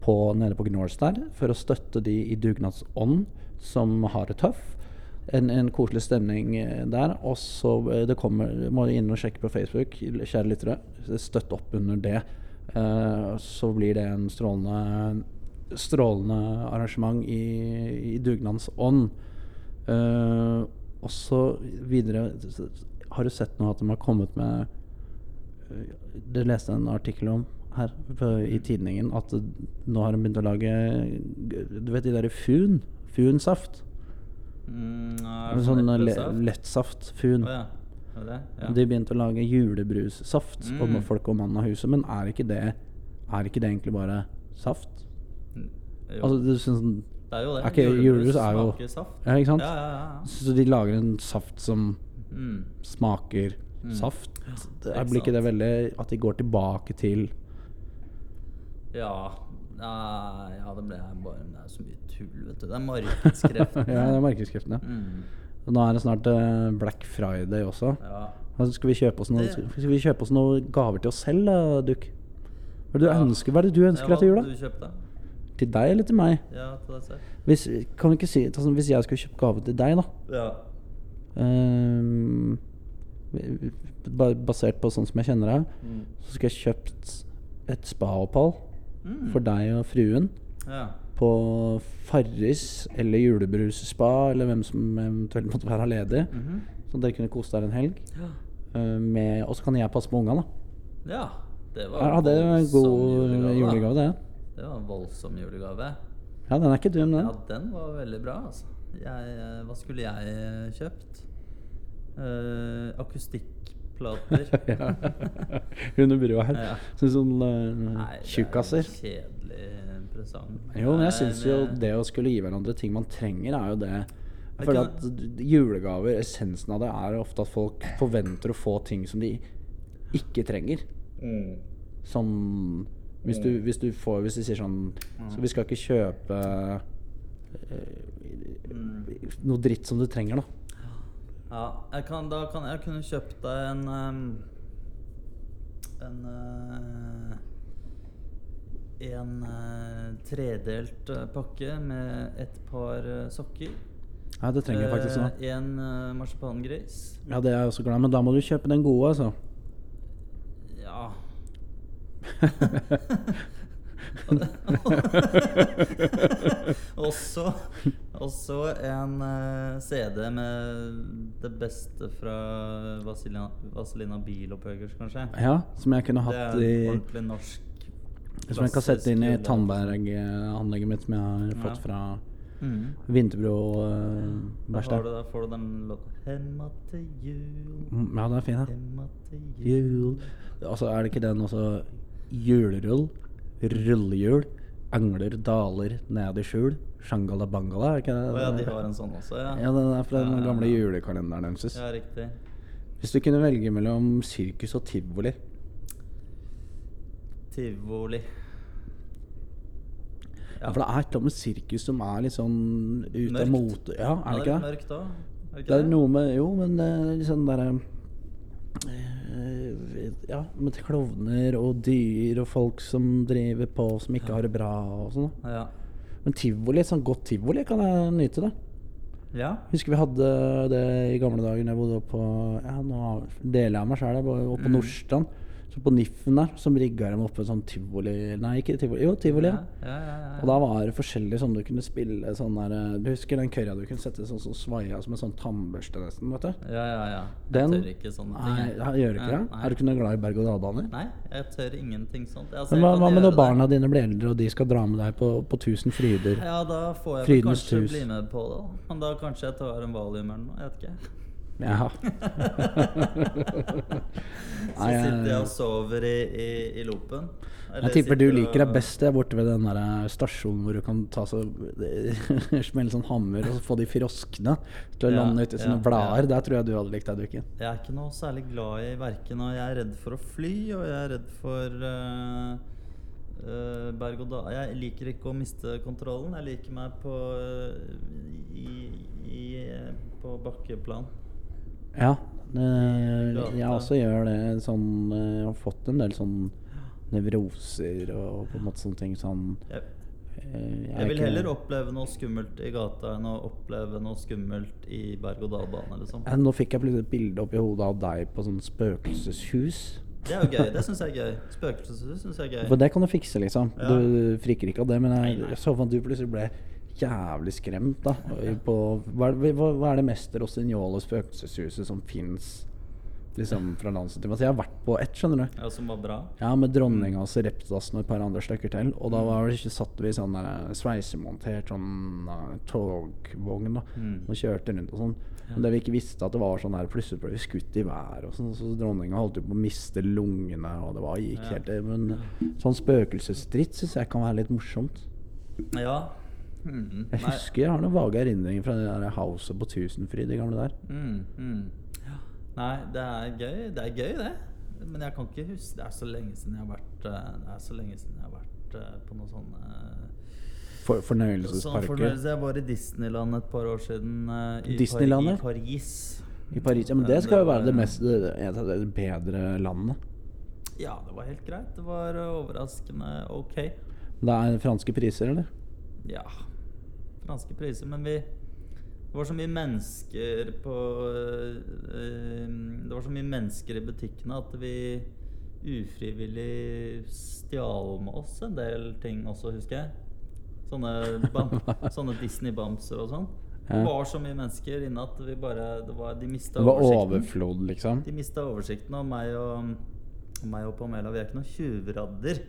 på, Nede på Gnors der, for å støtte de i dugnadsånd som har det tøff. En, en koselig stemning eh, der. Og så det kommer Må inn og sjekke på Facebook, kjære lyttere. Støtt opp under det. Så blir det en strålende Strålende arrangement i, i dugnadens ånd. Eh, og så videre Har du sett nå at de har kommet med eh, Det leste jeg en artikkel om her på, i tidningen. At nå har de begynt å lage Du vet de derre fun? Funsaft? Mm, det sånn le, lettsaft. Fun. Oh, ja. Det? Ja. De begynte å lage julebrussaft Mm. om folk og mann av huset, men er ikke det Er ikke det egentlig bare saft? Mm, jo. Altså, du synes, det er jo det. Okay, julebrus er jo- smaker saft. ja, ikke sant? Ja, ja, ja. Så de lager en saft som Mm. smaker Mm. saft. Det ikke blir ikke det veldig At de går tilbake til Ja ja, det ble bare Det er så mye tull, vet du. Det er markedskreftene. Ja, det er markedskreftene. Mm. Og nå er det snart uh, Black Friday også. Ja. Altså, skal, vi kjøpe oss noe, Det- skal vi kjøpe oss noen gaver til oss selv, da, Duk? Hva er det du ønsker? Hva er det du ønsker deg til jul, da? Du kjøpte? Til deg eller til meg? Ja, til deg selv. Hvis, kan vi ikke si altså, Hvis jeg skulle kjøpt gave til deg, da Ja. Um, Basert på sånn som jeg kjenner deg, Mm. så skulle jeg kjøpt et spa-opphold Mm. for deg og fruen. Ja. på Farris eller Julebrus spa, eller hvem som eventuelt måtte være ledig. Mhm. Så dere kunne kose dere en helg. ja. eh, Og så kan jeg passe på ungene, da. Ja, det var Ja, det er en god julegave, det. Det var en voldsom julegave. Ja, den er ikke dum, den. Ja, den var veldig bra, altså. Jeg, eh, hva skulle jeg eh, kjøpt? Uh, akustikkplater. Ja. Under brua her. Ja. Sånn sånn uh, tjukkaser. er kjedelig presang. Jo, men jeg syns jo det å skulle gi hverandre ting man trenger, er jo det Jeg føler at julegaver, essensen av det, er ofte at folk forventer å få ting som de ikke trenger. Mm. Sånn Hvis du, hvis du får Hvis du sier sånn Så vi skal ikke kjøpe eh, noe dritt som du trenger, da. Ja, jeg kan, da kan jeg kunne kjøpt deg en um, En uh, En uh, tredelt pakke med et par sokker. Ja, det trenger jeg faktisk nå. En marsipangris. Ja, det er jeg også glad i, men da må du kjøpe den gode, altså. Ja. også, også en uh, CD med det beste fra Vaselina, Vaselina Bilopphøggers, kanskje. Ja, som jeg kunne hatt i ordentlig norsk. Som jeg kan sette inn i klassisk Tandberg-anlegget mitt, som jeg har Ja. fått fra Mm. Vinterbro uh, Da, får du den låta Hemma til jul, Mm, Ja, den er fin, ja. hemma til jul Jul Altså, er det ikke den også Julerull, rullehjul, angler, daler, ned i skjul, shangala bangala, er ikke det? Oh, ja, de har en sånn også, ja. Ja, den er fra den gamle julekalenderen deres. Ja, riktig. Hvis du kunne velge mellom sirkus og tivoli Tivoli. Ja, For det er et eller annet med sirkus som er litt sånn ute av mote. Ja, er det ikke det? mørkt. Er det Det er noe med Jo, men det er litt sånn derre eh, Ja, med klovner og dyr og folk som driver på som ikke har det bra og sånn. Ja. Men tivoli, et sånt godt tivoli, kan jeg nyte det. ja. Husker vi hadde det i gamle dager da jeg bodde oppe på Ja, nå deler jeg meg sjøl, oppe på Mm. Nordstrand. Så på Niffen der, som rigga dem opp en sånn tivoli Nei, ikke tivoli. Jo, tivoli. Ja, Ja. ja, ja, ja. Og da var det forskjellig sånn du kunne spille sånn der eh, Du husker den kørja du kunne sette sånn som svaia som en sånn tannbørste nesten, vet du? Ja, ja, ja. Den Jeg tør ikke sånne ting. Nei, jeg. gjør ikke det? Nei. Er du ikke noe glad i berg-og-dal-baner? Nei, jeg tør ingenting sånt. Altså, Men hva, hva med når barna dine blir eldre og de skal dra med deg på, på Tusen fryder? Ja, da får jeg Frydens kanskje hus. bli med på det. Men da kanskje jeg tar en valium eller noe. Jeg vet ikke. Ja. Så sitter jeg og sover i, i, i loopen. Eller Jeg tipper du liker det best det er borte ved den der eh, stasjonen hvor du kan ta så smelle sånn hammer og så få de froskene til å Ja, lande uti sånne ja, blader. ja. Der tror jeg du hadde likt deg dukken. Jeg er ikke noe særlig glad i verken og jeg er redd for å fly, og jeg er redd for uh, berg og dal. Jeg liker ikke å miste kontrollen. Jeg liker meg på uh, i, i, på bakkeplan. Ja. det, jeg også gjør det sånn Jeg har fått en del sånn nevroser og på en måte sånne ting sånn Jeg, eh, jeg er vil heller oppleve noe skummelt i gata enn å oppleve noe skummelt i berg-og-dal-bane. Liksom. Ja, Nå fikk jeg plutselig et bilde oppi hodet av deg på sånn spøkelseshus. Det er jo gøy. Det syns jeg er gøy. Spøkelseshus syns jeg er gøy. For det kan du fikse, liksom. Ja. Du friker ikke av det. Men jeg, jeg så at du plutselig ble jævlig skremt. da på, hva, hva, hva er det mest Rossignolo spøkelseshuset som fins liksom, fra landset til Jeg har vært på ett, skjønner du. Ja, som var bra. Ja, med dronninga og Reptasen og et par andre stykker til. Og da var det ikke satt vi i sånn sveisemontert sånn uh, togvogn da Mm. og kjørte rundt og sånn. Men det vi ikke visste, at det var sånn der plutselig ble vi skutt i været og sånn. Så dronninga holdt jo på å miste lungene, og det var gikk Ja. helt Men sånn spøkelsesdritt syns jeg kan være litt morsomt. Ja. Mm. Jeg husker jeg har noen vage erindringer fra det der houset på Tusenfryd, de gamle der. Mm, mm. Ja. Nei, det er gøy. Det er gøy, det. Men jeg kan ikke huske Det er så lenge siden jeg har vært eh, Det er så lenge siden jeg har vært eh, på noen sånne eh, For, Sånn fornøyelsesparker fornøyelse. Jeg var i Disneyland et par år siden. i, Disneylandet? I Paris. i Paris. Ja, men det skal jo være det mest det, et bedre landet. Ja, det var helt greit. Det var overraskende ok. Det er franske priser, eller? Ja. Franske priser. Men vi Det var så mye mennesker på øh, Det var så mye mennesker i butikkene at vi ufrivillig stjal med oss en del ting også, husker jeg. Sånne, sånne Disney-bamser og sånn. Det var så mye mennesker inne at vi bare det var, De mista Det var oversikten. overflod, liksom. De mista oversikten, og meg og, og meg og Pamela Vi er ikke noen tjuvradder.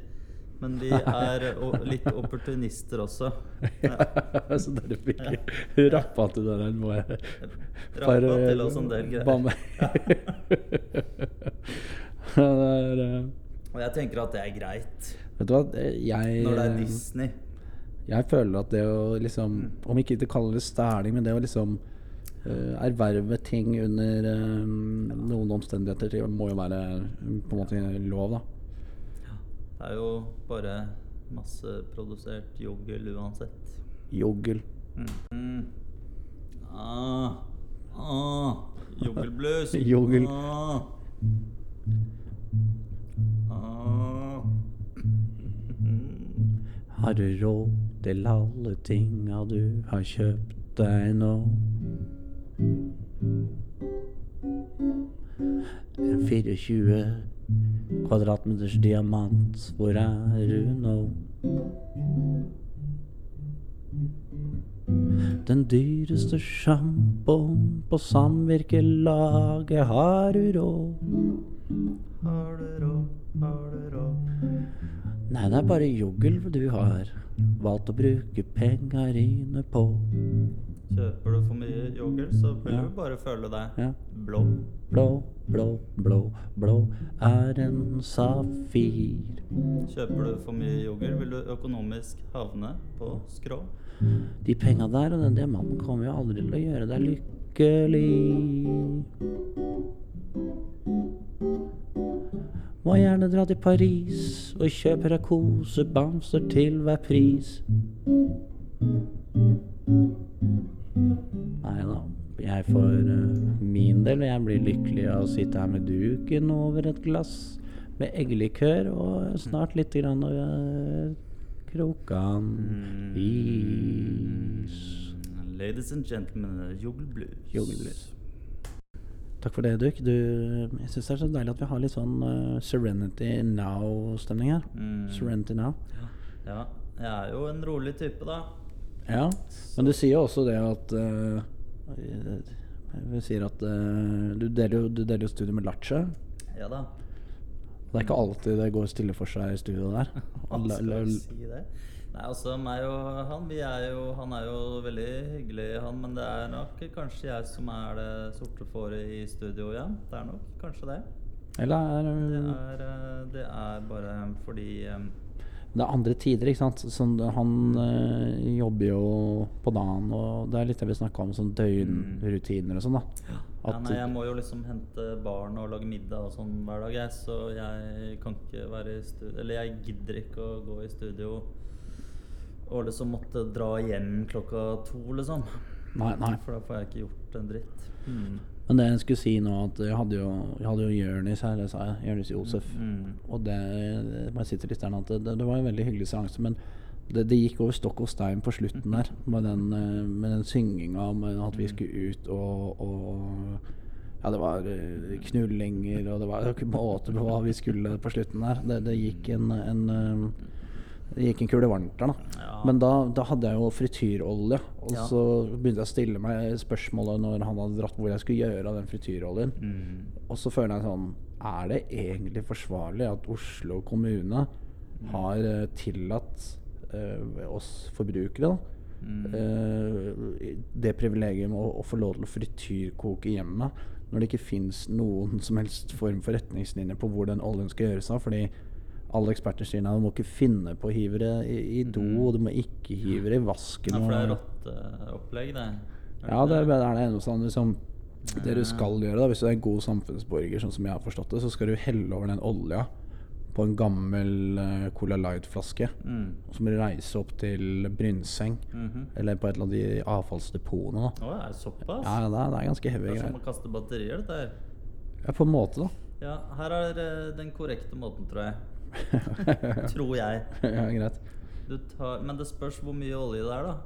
Men de er litt opportunister også. Ja. så dere fikk rappa til den der jeg Rappa til oss en del greier. Er, eh, Og jeg tenker at det er greit Vet du hva, jeg når det er Disney. Jeg føler at det å liksom Om ikke det kalles stæling, men det å liksom Uh, erverve ting under um, noen omstendigheter det må jo være på en måte lov, da. Det er jo bare masseprodusert joggel uansett. Joggel. Mm. Ah. Ah. Joggelblues. Joggel. Ah. Ah. Har du råd til alle tinga du har kjøpt deg nå? En 24 kvadratmeters diamant, hvor er du nå? Den dyreste sjampoen på samvirkelaget, har du råd? Har du råd, har du råd? Nei, det er bare juggel du har valgt å bruke penga dine på. Kjøper du for mye yoghurt, så vil Ja. du bare føle deg Ja. blå. Blå, blå, blå, blå er en safir. Kjøper du for mye yoghurt, vil du økonomisk havne på skrå. De penga der og den diamanten kommer jo aldri til å gjøre deg lykkelig. Må gjerne dra til Paris og kjøpe deg kosebamser til hver pris. Jeg for eh, min del jeg blir lykkelig av å sitte her med duken over et glass med eggelikør og snart litt grann uh, krokan is. Ladies and gentlemen, joggelblues. Joggelblues. Takk for det, Duk. Du, jeg syns det er så deilig at vi har litt sånn uh, Serenity Now-stemning her. Mm. Serenity Now. Ja, jeg er jo en rolig type, da. Ja, men du sier jo også det at eh, Vi sier at uh, du deler jo du deler jo studio med Lache. Ja da. Det er ikke alltid det går stille for seg i studio der. Skal la- si det? Nei, altså meg og han, vi er jo Han er jo veldig hyggelig, han, men det er nok kanskje jeg som er det sorte fåret i studio igjen. Det er nok kanskje det. Eller er Det det er, eh, det er bare fordi eh, Det er andre tider, ikke sant. Sånn, han øh, jobber jo på dagen, og det er litt det vi snakka om, sånn døgnrutiner og sånn, da. ja, nei, Jeg må jo liksom hente barn og lage middag og sånn hver dag, jeg, så jeg kan ikke være i studio Eller jeg gidder ikke å gå i studio og liksom måtte dra hjem klokka to, liksom. Nei, nei. For da får jeg ikke gjort en dritt. Mm. Men det jeg skulle si nå, at jeg hadde jo, jeg hadde jo Jonis her, det sa jeg. Jonis Josef. Mm. Og det bare sitter litt der nå, at det, det var en veldig hyggelig seanse, men det, det gikk over stokk og stein på slutten der. Med den, eh, med den synginga om at vi skulle ut og, og Ja, det var eh, knullinger, og det var jo ikke måte på hva vi skulle på slutten der. Det, det gikk en, en eh, det gikk en kule varmt der, da. Ja. Men da, da hadde jeg jo frityrolje. Og Ja. så begynte jeg å stille meg spørsmålet når han hadde dratt hvor jeg skulle gjøre av den frityroljen. Mm. Og så føler jeg sånn Er det egentlig forsvarlig at Oslo kommune har uh, tillatt uh, oss forbrukere da, Mm. uh, det privilegium å, å få lov til å frityrkoke hjemme når det ikke fins noen som helst form for retningslinjer på hvor den oljen skal gjøres av? Fordi alle eksperter sier nei, du må ikke finne på å hive det i, i do, og du må ikke hive det i vasken. Ja, for det er rotteopplegg, det. Er ja, det ikke er det eneste sånn liksom, Det du skal gjøre, da hvis du er en god samfunnsborger, sånn som jeg har forstått det, så skal du helle over den olja på en gammel eh, Cola Light-flaske. Mm. Og så må du reise opp til Brynseng, Mhm. eller på et eller annet de avfallsdepotene. da er det såpass? Ja, det er, det er ganske heavy det er som å kaste batterier, dette her. Ja, på en måte, da. Ja, her er eh, den korrekte måten, tror jeg. Tror jeg. ja, greit. Du tar, men det spørs hvor mye olje det er, da.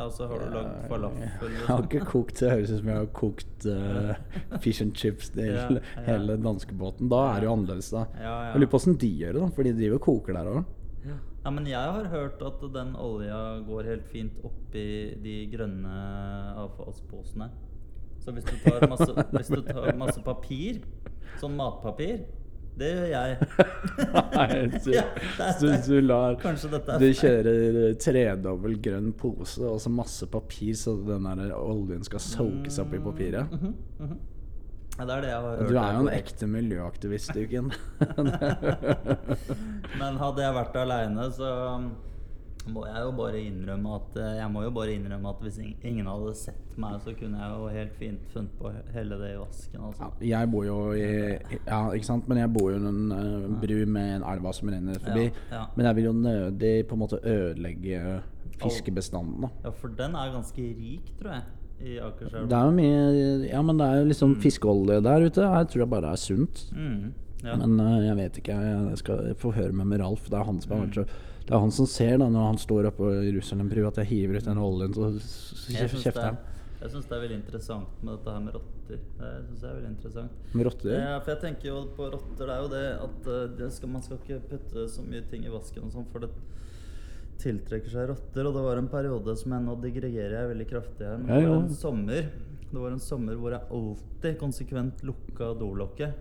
Altså, har du lagd falafel? Jeg har Liksom? ikke kokt Det høres ut som jeg har kokt uh, fish and chips til Ja, ja. hele danskebåten. Da er det jo annerledes, da. Ja, Jeg lurer på åssen de gjør det, da, for de driver og koker der òg. Ja, men jeg har hørt at den olja går helt fint oppi de grønne avfallsposene. Så hvis du tar masse, du tar masse papir, sånn matpapir Det gjør jeg. Nei, Ja, du, lar Du kjører tredobbel grønn pose og så masse papir, så den der oljen skal soakes opp i papiret. Mhm, mhm. Ja, det er det jeg har hørt. Du er jo en ekte miljøaktivist, Duken. Men hadde jeg vært aleine, så må jeg jo bare innrømme at eh, Jeg må jo bare innrømme at hvis ingen hadde sett meg, så kunne jeg jo helt fint funnet på å helle det i vasken. Altså. Ja, jeg bor jo i Ja, ikke sant, men jeg bor jo i en eh, bru med en elva som renner forbi. Ja, ja. Men jeg vil jo nødig på en måte ødelegge fiskebestanden, da. Ja, for den er ganske rik, tror jeg, i Akerselva. Det er jo mye Ja, men det er jo liksom fiskeolje der ute. Jeg tror jeg bare er sunt. Mm, ja. Men uh, jeg vet ikke. Jeg skal få høre med med Ralf. Det er han som har vært så Det er han som ser da når han står oppe i Jerusalem-brua at jeg hiver ut den oljen, så kjefter er- han. jeg synes det er veldig interessant med dette her med rotter. Det synes jeg er veldig interessant. Med rotter? Ja, for jeg tenker jo på rotter, det er jo det at eh, det skal, man skal ikke putte så mye ting i vasken og sånn, for det tiltrekker seg rotter. Og det var en periode som jeg nå digregerer jeg veldig kraftig her. Men Ja, det var en sommer Det var en sommer hvor jeg alltid konsekvent lukka dolokket.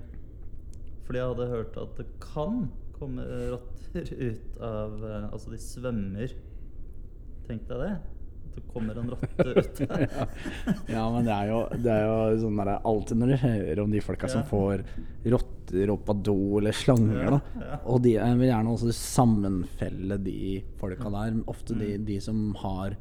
Fordi jeg hadde hørt at det kan komme rotter ut av eh, Altså, de svømmer. Tenk deg det. Det kommer en rotte ut der. ja. ja, men det er jo, det er jo sånn der Alltid når du hører om de folka som får rotter opp av do eller slanger, Ja, da. Og de jeg vil gjerne også sammenfelle de folka der. Ofte de, Mm. de som har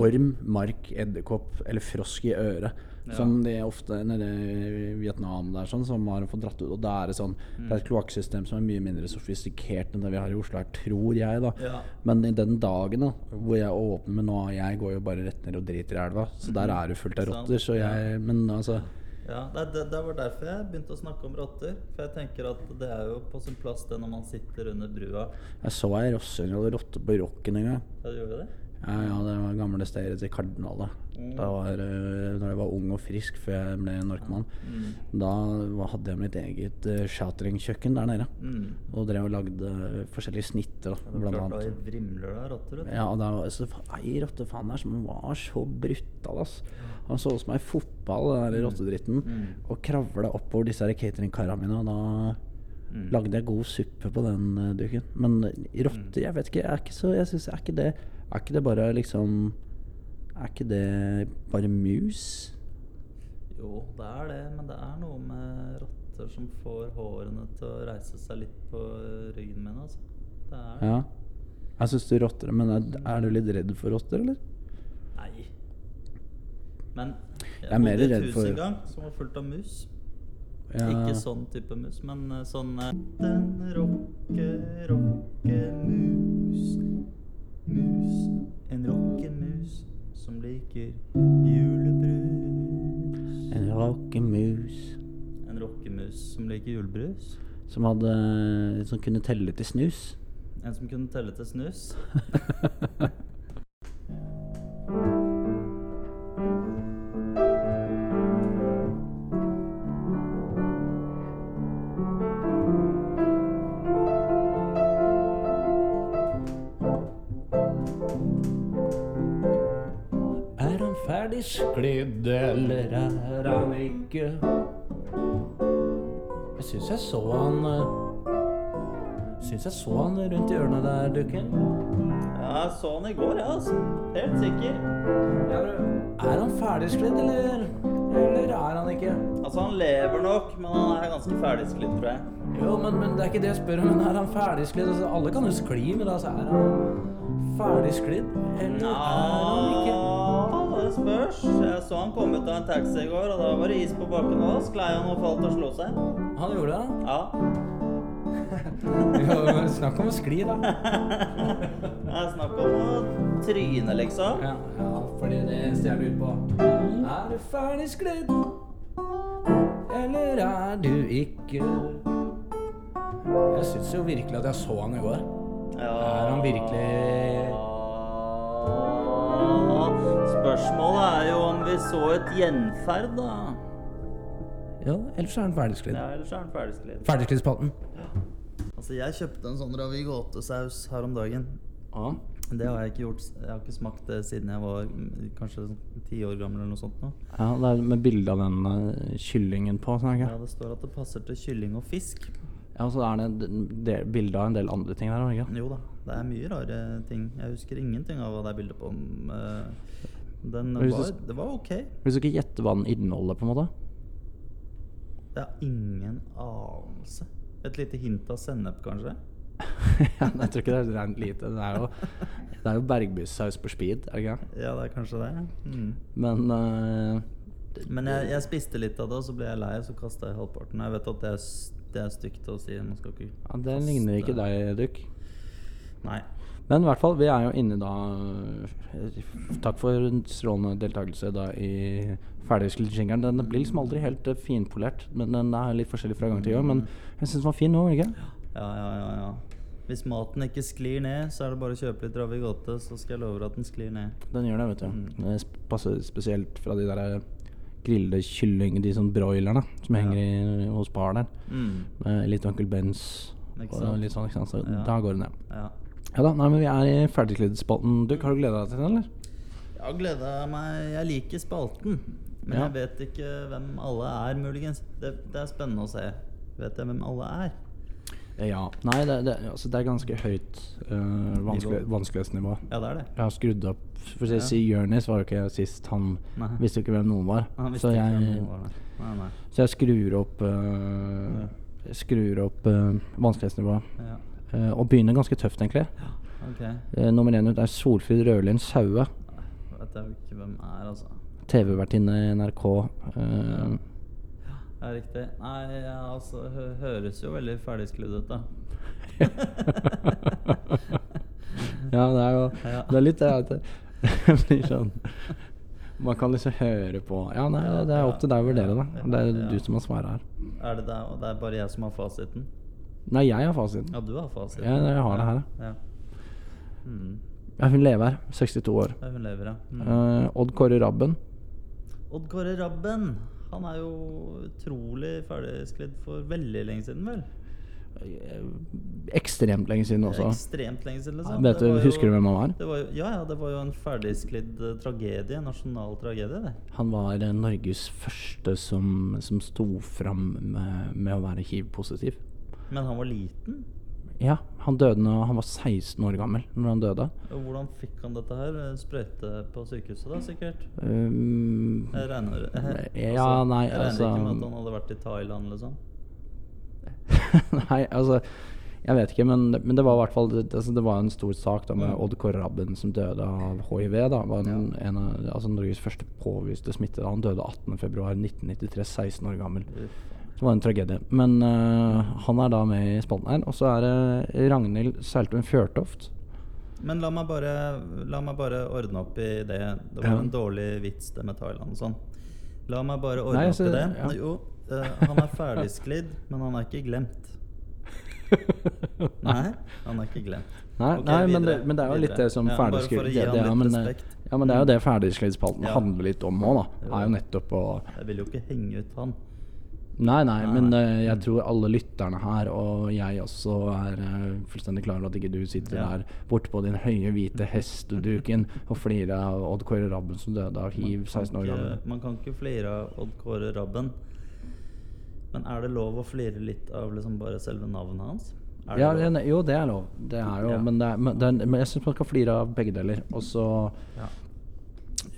orm, mark, edderkopp eller frosk i øret. Ja. Som de ofte nede i Vietnam der sånn, som har fått dratt ut. Og det er det sånn Mm. Det er et kloakksystem som er mye mindre sofistikert enn det vi har i Oslo her, tror jeg, da. Ja. Men i den dagen da hvor jeg åpner med nå Jeg går jo bare rett ned og driter i elva, så der er det fullt av Mm. Rotter. Så jeg Men altså Ja, det, det, det var derfor jeg begynte å snakke om rotter. For jeg tenker at det er jo på sin plass det når man sitter under brua. Jeg så ei rosse- rotte på rocken en gang. Ja, du gjorde det? Ja, ja, det var gamle stedet til Kardinalet. Mm. Da var, uh, når jeg var ung og frisk før jeg ble narkoman. Mm. Da hadde jeg mitt eget uh, chateringkjøkken der nede. Mm. Og drev og lagde eh, forskjellige snitter, da, det blant klart annet. da vrimler det av rotter. Ja, og da var så ei rottefan der som var så brutal, ass. Han så ut som ei fotball, den der rottedritten. Mm. Og kravla oppover disse cateringkara mine, og da Mm. lagde jeg god suppe på den uh, duken. Men rotter, jeg vet ikke, jeg er ikke så Jeg syns er ikke det Er ikke det bare liksom Er ikke det bare mus? Jo, det er det, men det er noe med rotter som får hårene til å reise seg litt på ryggen min, altså. Det er det. Ja. Jeg syns du rotter Men er, er du litt redd for rotter, eller? Nei. Men jeg, mer bodde i et hus for- en gang som var fullt av mus. Ja. Ikke sånn type mus, men eh, sånn eh, Den rocke, rocke mus. Mus. En rockemus som liker julebrus. En rockemus En rockemus som liker julebrus. som hadde Som kunne telle til snus. En som kunne telle til snus. ikke? Jeg syns jeg så han eh, Syns jeg så han rundt hjørnet der, dukken. Ja, jeg så han i går, ja, altså. Helt sikker. Er han ferdig sklidd, eller? Eller er han ikke? Altså, han lever nok, men han er ganske ferdigsklidd, tror jeg. Jo, men, men det er ikke det jeg spør om. Men er han ferdig sklidd? Altså, alle kan jo skli, men altså, er han ferdig eller eller er han ikke? Det spørs. Jeg så han kom ut av en taxi i går, og da var det is på bakken òg. Sklei han og falt og slo seg. Han gjorde det? Ja. Jo, Snakk om å skli, da. Det er snakk om å tryne, liksom. Ja, ja, fordi det ser jeg ut på Er du ferdig sklidd? Eller er du ikke? Jeg syns jo virkelig at jeg så han i går. Ja. Er han virkelig om vi så et gjenferd, da. Ja, ellers er den ferdigsklidd. Ja, ellers er den ferdigsklidd. Ferdigskliddspalten. Altså, jeg kjøpte en sånn ravigote-saus her om dagen. Ja. Det har jeg ikke gjort. Jeg har ikke smakt det siden jeg var mm, kanskje ti år gammel eller noe sånt nå. ja, det er med bilde av den kyllingen på. Sånn, Ja, det står at det passer til kylling og fisk. Ja, og så er det bilde av en del andre ting der. Ikke? Jo da, det er mye rare ting. Jeg husker ingenting av hva det er bilde på. men, eh, Den var, du det var ok. Hvis du ikke gjetter hva den inneholder, på en måte Jeg har ingen anelse. Et lite hint av sennep, kanskje? ja, Jeg tror ikke det er rent lite. Det er jo, det er jo bergbyssaus på speed, er det ikke? Ja, det er kanskje det. Mm. Men uh, Men jeg, jeg spiste litt av det, og så ble jeg lei, og så kasta jeg halvparten. Jeg vet at det er, det er stygt å si. Man skal ikke ja, det ligner ikke deg, Duck. Nei. Men i hvert fall, vi er jo inne da Takk for en strålende deltakelse da i ferdigsklitt-jingeren. Den blir liksom aldri helt uh, finpolert, men den er litt forskjellig fra gang til gang. Men jeg syns den var fin nå, ikke? Ja, ja, ja, ja. Hvis maten ikke sklir ned, så er det bare å kjøpe litt ravigote, så skal jeg love deg at den sklir ned. Den gjør det, vet du. Mm. Det passer spesielt fra de der eh, grillede kylling, de sånn broilerne som Ja. henger i, hos Bar der. Mm. Med litt Uncle Bens og litt sånn, ikke sant. Så Ja. da går det ned. Ja. Ja da, nei, men vi er i ferdigklidd-spalten. Du, har du gleda deg til den, eller? Jeg har gleda meg Jeg liker spalten, men Ja. jeg vet ikke hvem alle er, muligens. Det, det er spennende å se. Vet jeg hvem alle er? Ja. Nei, det, det, altså, det er ganske høyt øh, vanskelig, Nivå. vanskelighetsnivå. Ja, det er det. Jeg har skrudd opp For å Ja. si Jonis var jo ikke sist. Han Nei. visste jo ikke hvem noen var. Så jeg, var. Nei, nei. så jeg skrur opp jeg Skrur opp øh, vanskelighetsnivået. Ja. Eh, og begynner ganske tøft, egentlig. Okay. Eh, nummer én ut er Solfrid Rødlin Saue. Vet jeg ikke hvem er, altså. TV-vertinne i NRK. eh, Ja, riktig. Nei, ja, altså hø Høres jo veldig ferdigsklidd ut, da. ja, det er jo Det er litt det at det blir sånn Man kan liksom høre på Ja, nei, det er opp til deg å vurdere, da. Det er du som har svaret her. Er det deg, og det er bare jeg som har fasiten? Nei, jeg har fasiten. Ja, du har fasiten. Ja, jeg har det her, Ja. Mm. Ja, hun lever her. 62 år. Ja, hun lever, ja. Mm. Eh, Odd Kåre Rabben. Odd Kåre Rabben. Han er jo utrolig ferdigsklidd for veldig lenge siden, vel? Eh, Ekstremt lenge siden også. Ekstremt lenge siden, liksom. Vet du, Husker du hvem han var? Det var jo, ja, ja, det var jo en ferdigsklidd eh, tragedie. Nasjonal tragedie, det. Han var Norges første som, som sto fram med, med å være hiv-positiv. Men han var liten. Ja, han døde når han var 16 år gammel. Når han døde. Hvordan fikk han dette her? Eh, Sprøyte på sykehuset, da, sikkert? Um, Jeg regner, eh, Ja, nei, jeg regner altså- ikke med at han hadde vært i Thailand, liksom. Nei, altså Jeg vet ikke, men, men det var i hvert fall det, altså, det var en stor sak da med. Odd Kåre Rabben som døde av hiv. da var en, en av altså, Norges første påviste smitte. da. Han døde 18.2.1993, 16 år gammel. Uff. Det var en tragedie. Men uh, han er da med i spalten her. Og så er det Ragnhild Seiltun Fjørtoft. Men la meg, bare, la meg bare ordne opp i det. Det var Ja. en dårlig vits, det med Thailand og sånn. La meg bare ordne Nei, opp i det. ja. Jo, uh, han er ferdigsklidd, men han er ikke glemt. Nei, han er ikke glemt. Nei, okay, nei men, det, men det er jo litt det som Ja, det, det, ja, men, det- ja, men det er jo det ferdigskrittspalten Ja. handler litt om òg, da. Er jo nettopp å Jeg vil jo ikke henge ut han. Nei, nei, Nei, men øh, jeg tror alle lytterne her, og jeg også, er uh, fullstendig klar over at ikke du sitter Ja. der borte på din høye, hvite hesteduken og flirer av Odd Kåre Rabben som døde av hiv 16 år gammel. Man kan ikke flire av Odd Kåre Rabben. Men er det lov å flire litt av liksom bare selve navnet hans? Ja, det jo, det er lov. Det er jo, Ja. men, er, men, er, men jeg syns man skal flire av begge deler. Og så Ja.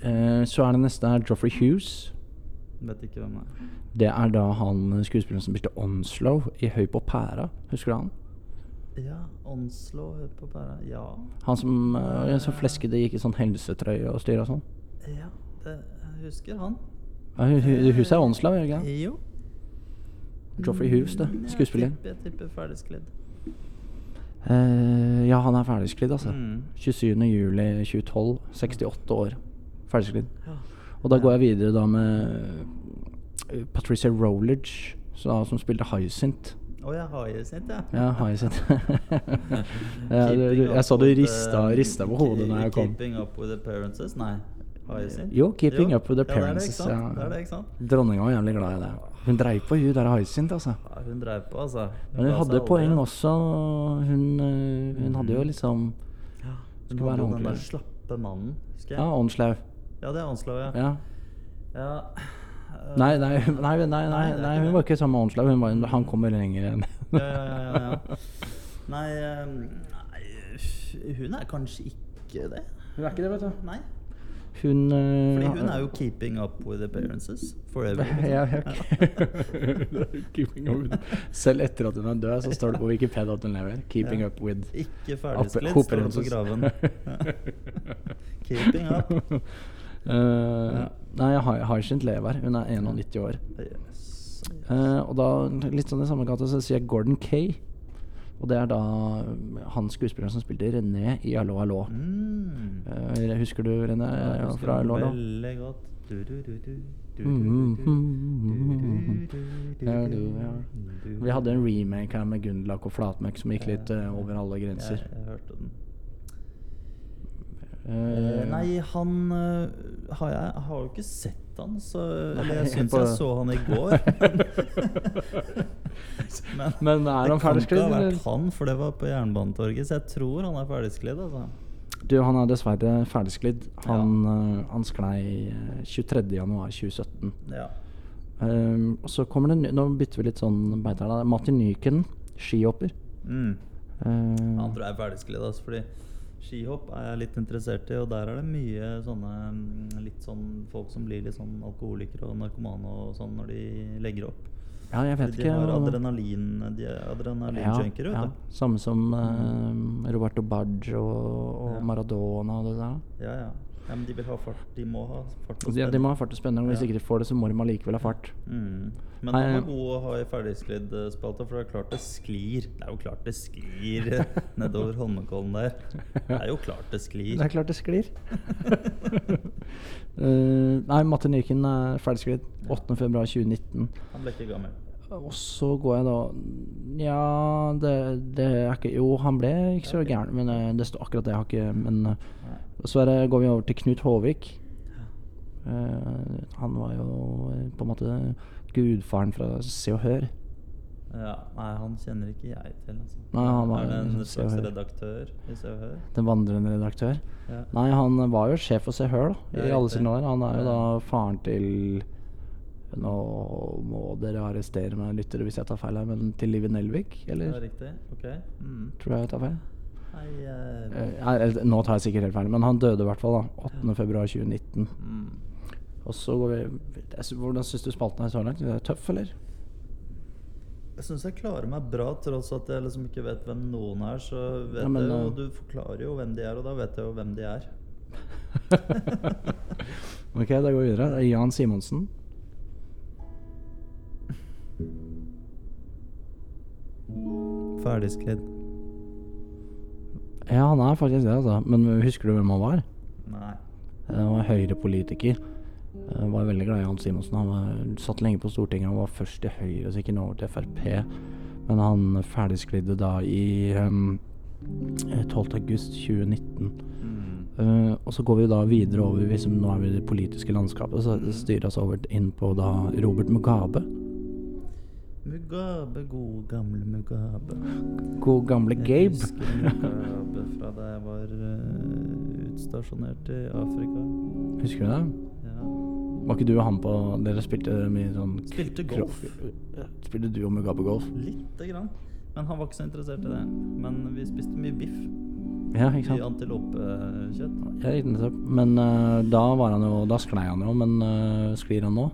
eh, Så er det neste her Joffrey Hughes. Vet ikke hvem det er. Det er da han skuespilleren som spilte Onslow i Høy på pæra. Husker du han? Ja, Onslow Høy på pæra. Ja. Han som uh, så fleskete gikk i sånn helsetrøye og styr og sånn. Ja, det, jeg husker han. Ja, hu- hu- Huset er Onslow, gjør det ikke? det? Jo. Joffrey Hughes, det. Mm, Skuespiller. Jeg tipper, tipper ferdigsklidd. Uh, ja, han er ferdigsklidd, altså. Mm. 27. juli 2012. 68 år. Ferdigsklidd. Ja. Og da går jeg videre da med eh, Patricia Rowledge, så, som spilte Hyacinth. Å, oh. Ja, Hyacinth. ja, du, du, jeg så du rista, rista på hodet når jeg kom. Keeping up with appearances? Nei. Hyacinth? Jo, 'Keeping Jo. Up With The Appearances'. Ja, Det er det, ikke sant? Dronninga var jævlig glad i det. Hun dreiv på hun der Hyacinth, altså. Ja, hun dreiv på, altså. Men hun hadde aldri. poeng også. Hun, øh, hun hadde jo liksom Ja, hun hadde jo den der slappe mannen, husker jeg. Ja, Åndslaug. Ja, det er Anslav, ja. Ja. ja. Nei, nei, nei, nei, nei, nei, nei, hun var ikke sammen med Åndslaug. Hun var- Han kommer lenger enn ja, ja, ja. Nei, eh, nei, hun er kanskje ikke det. Hun er ikke det, vet du. Nei. Hun øh, Fordi hun er jo keeping up with appearances forever. liksom. ja, ja, Selv etter at hun er død, så står det på Wikipedia at hun lever. Keeping Ja. up with Ikke ferdigsklidd, står det på graven. Keeping up. Uh, Nei, Hy- Hyacinth lever. Hun er 91 år. Yes. Eh, og da, litt sånn i samme gate, så sier jeg Gordon Kay. Og det er da han skuespilleren som spilte René i Hallo, hallo. Mm. Uh, husker du René Ja, jeg husker fra Hallo, hallo? Veldig godt. Du, du, Ja, ja. du. Vi hadde en remake her med Gunderlach og Flatmøkk som gikk litt uh, over alle grenser. Jeg, jeg hørte den. Eh, nei, han uh, har jeg, har jo ikke sett han, så Eller Nei, jeg syns jeg så han i går. men Men er han det kan ikke ha vært han, for det var på Jernbanetorget, så jeg tror han er ferdigsklidd. Altså. Du, han er dessverre ferdigsklidd. Han, eh, han sklei eh, 23.1.2017. Ja. Um, og så kommer det Nå bytter vi litt sånn beiter. Martin Nyken, skihopper. Mm. Eh, Han tror jeg er ferdigsklidd, altså, fordi skihopp er jeg litt interessert i, og der er det mye sånne mm, litt sånn folk som blir litt sånn alkoholikere og narkomane og sånn når de legger opp. ja, jeg vet de ikke. har adrenalin De har adrenalinjunkere. ja, ja. Samme som uh, Roberto Baggio og, og Ja. Maradona og det der. Ja, ja. ja, men de vil ha fart. De må ha fart og De, de må ha fart og spenning. Hvis Ja. ikke de får det, så må de allikevel ha fart. Mm. Men Nei, er god å ha i ferdigsklidd spalte, for det er klart det sklir. Det er jo klart det sklir nedover Holmenkollen der. Det er jo klart det sklir. Det er klart det sklir. Eh, nei, Matte Nyken er ferdigsklidd 8.2.2019. Han ble ikke gammel. Og så går jeg da Ja, det, det er ikke Jo, han ble ikke så gæren, men eh, det står akkurat det. Jeg har ikke Men eh, så er det, går vi over til Knut Håvik. Uh, han var jo eh, på en måte gudfaren fra Se og Hør. Ja, nei, han kjenner ikke jeg til. Altså. Nei, han var er det en slags redaktør i Se og Hør? Den vandrende redaktør. Ja. Nei, han var jo sjef for Se og Hør, da, i Ja, alle sine år. Han er jo da faren til Nå må dere arrestere meg, lyttere, hvis jeg tar feil her, men til Live Nelvik, Det eller? er riktig? Ok. Mm. Tror jeg jeg tar feil. Nei uh, Eh, nå tar jeg sikkert helt feil, men han døde i hvert fall da 8.2.2019. mm. Og så går vi jeg Hvordan syns du spalten er så langt? Er det tøff, eller? Jeg syns jeg klarer meg bra, tross at jeg liksom ikke vet hvem noen er. Så vet Ja, men, jeg jo, eh, Du forklarer jo hvem de er, og da vet jeg jo hvem de er. ok, da går vi videre. Det er Jan Simonsen. Ferdigsklidd. Ja, han er faktisk det, altså. Men husker du hvem han var? Nei. Han var Høyre-politiker. Jeg var veldig glad i Hans Simonsen. Han var, satt lenge på Stortinget. Han var først i Høyre, så gikk han over til Frp. Men han ferdigsklidde da i um, 12. august 2019. Mm. Eh, og så går vi da videre over hvis Nå er vi i det politiske landskapet. Så styrer oss over inn på da Robert Mugabe. Mugabe, god gamle Mugabe. God gamle Gabe. Jeg husker Mugabe fra da jeg var uh, utstasjonert i Afrika. Husker du det? Var ikke du og han på Dere spilte mye sånn Spilte golf. Spilte du og Mugabe golf? Lite grann. Men han var ikke så interessert i det. Men vi spiste mye biff. Ja, ikke sant? I antilopekjøtt. Ja, ikke nettopp. Men uh, da var han jo Da sklei han jo, men uh, sklir han nå?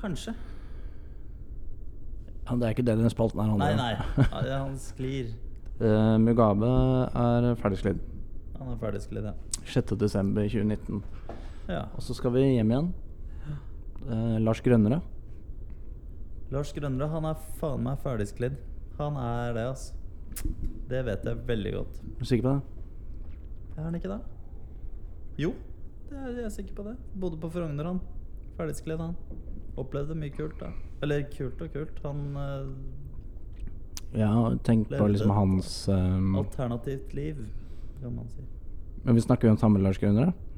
Kanskje. Ja, det er ikke det denne spalten her Nei, handler om. nei. Ja, han sklir. uh, Mugabe er ferdigsklidd. Han er ferdigsklidd, ja. 6.12.2019. ja. Og så skal vi hjem igjen. Eh, Lars Grønnere. Lars Grønnere, han er faen meg ferdigsklidd. Han er det, altså. Det vet jeg veldig godt. Er du sikker på det? Er han ikke det? Jo, det er jeg er sikker på det. Bodde på Frogner, han. Ferdigsklidd, han. Opplevde mye kult, da. Eller kult og kult. Han eh, Ja, tenk på liksom hans um... Alternativt liv, kan man si. Men vi snakker jo om samme Lars Grønner, da.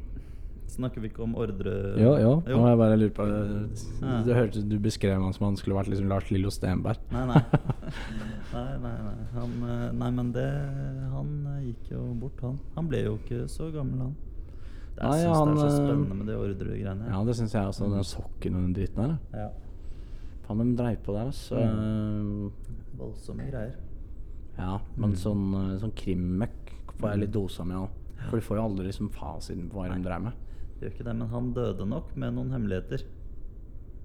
Snakker vi ikke om ordre... Jo, jo. Jo. Nå jeg bare lurt på. Det hørtes du beskrev han som han skulle vært liksom Lars Lillo Stenberg. Nei, nei. nei, nei, nei. Han, eh, nei, men det Han eh, gikk jo bort, han. Han ble jo ikke så gammel, han. Jeg Nei, syns det er så eh, spennende med de ordregreiene. Ja, det syns jeg også. Den sokken og den dritten da. Ja. Faen, de dreiv på der, altså. Voldsomme greier. Ja, men sånn, eh, sånn krimmøkk får jeg litt dosa med òg. For du får jo aldri liksom fasiten på hva de dreier med. Gjør ikke det, men han døde nok med noen hemmeligheter.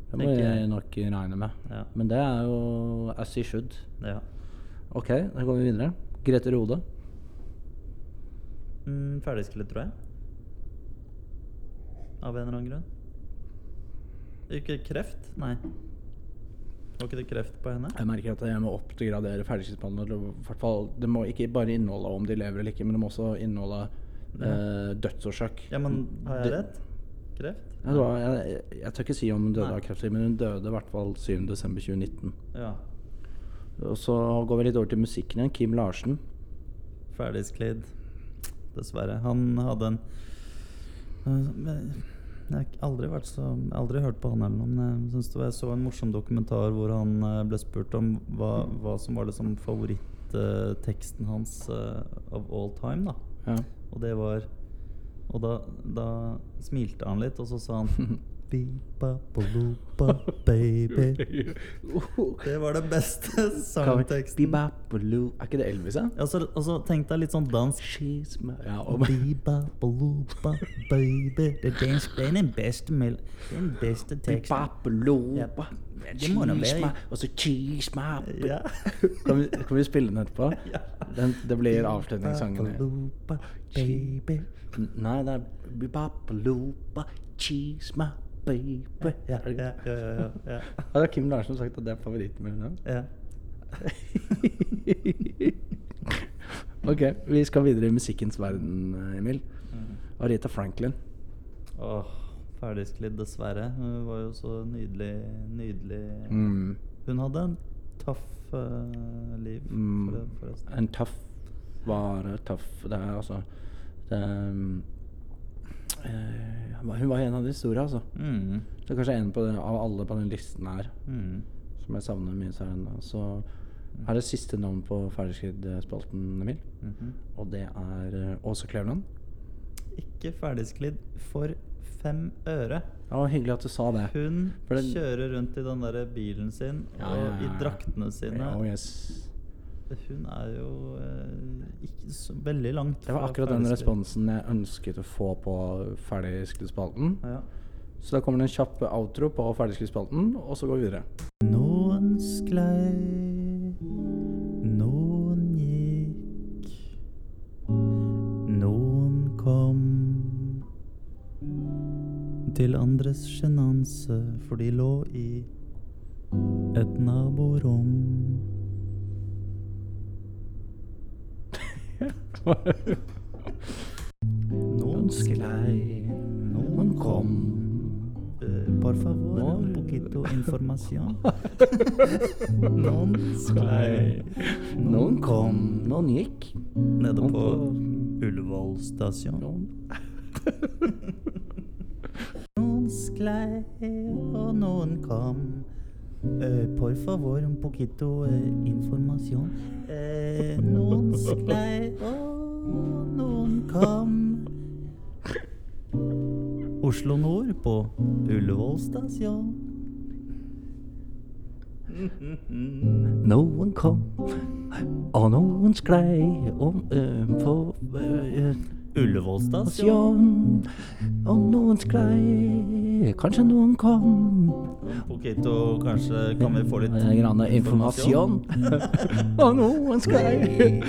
Det må jeg nok regne med. Ja. Men det er jo as he should. Ja. Ok, da går vi videre. Grete Rode. Mm, Ferdigskrevet, tror jeg. Av en eller annen grunn. Ikke kreft? Nei. Var ikke det kreft på henne? Jeg merker at jeg må oppgradere ferdigskriftspallen. Det må ikke bare inneholde om de lever eller ikke, men det må også inneholde eh, dødsårsak. Ja, men har jeg rett? Kreft? Ja, var, jeg, jeg tør ikke si om hun døde Nei. av kreft, men hun døde i hvert fall 7.12.2019. Ja. Og så går vi litt over til musikken igjen. Kim Larsen. Ferdigsklidd. Dessverre. Han hadde en Øh, Jeg har aldri så Aldri hørt på han eller noe, men jeg, var, jeg så en morsom dokumentar hvor han øh, ble spurt om hva, hva som var liksom favoritteksten hans uh, of all time, da. Ja. Og det var Og da, da smilte han litt, og så sa han baby. Det var det beste sangteksten. Er ikke det Elvis, da? Altså, altså, tenk deg litt sånn dansk. She's my ja, og, baby. Det er, den beste mel... Den beste teksten. Ja, det må Cheese være- Og så cheese my Ja. kan, vi, kan vi spille den etterpå? Den, det blir avslutningssangen. Baby. Nei, det er Bibapaloo, cheese my baby. Ja, ja, ja, ja, er Kim Larsen som sagt at det er favoritten min. ja. ok, vi skal videre i musikkens verden, Emil. Arita Franklin. Åh, ferdigsklidd, dessverre. Hun var jo så nydelig, nydelig Mm. Hun hadde en tøff uh, liv, Mm. for, forresten. En tøff vare, tøff Det er altså det, er, eh, Hun var en av de store, altså. Mm. Det er kanskje en på den, av alle på den listen her Mm. som jeg savner mye. Så er Så er det siste navn på ferdigskridd-spalten, Emil. Mhm. Og det er eh, Åse Kleveland. Ikke ferdigsklidd for fem øre. Ja, hyggelig at du sa det. Hun det... kjører rundt i den der bilen sin Ja, og ja, ja. i draktene sine. Ja, oh, yes. Hun er jo eh, ikke så veldig langt Det var akkurat den responsen jeg ønsket å få på Ferdigskrittspalten. Ja. Så da kommer det en kjapp outro på Ferdigskrittspalten, og så går vi videre. Noen sklei, noen gikk, noen kom til andres sjenanse, for de lå i et naborom. Noen sklei, noen kom. Eh, por favor, un poquito información. noen sklei, Noen kom, noen gikk. Nede på Ullevål stasjon. Noen sklei, og noen kom. Uh, por favor, un poquito uh, información. Uh, noen sklei, og noen kom. Oslo nord på Ullevål stasjon. Noen kom, og noen sklei om, um, på eh, Ullevål stasjon. Og noen sklei, kanskje noen kom. Poquito, kanskje kan vi få litt Eh, Grann informasjon. og noen sklei,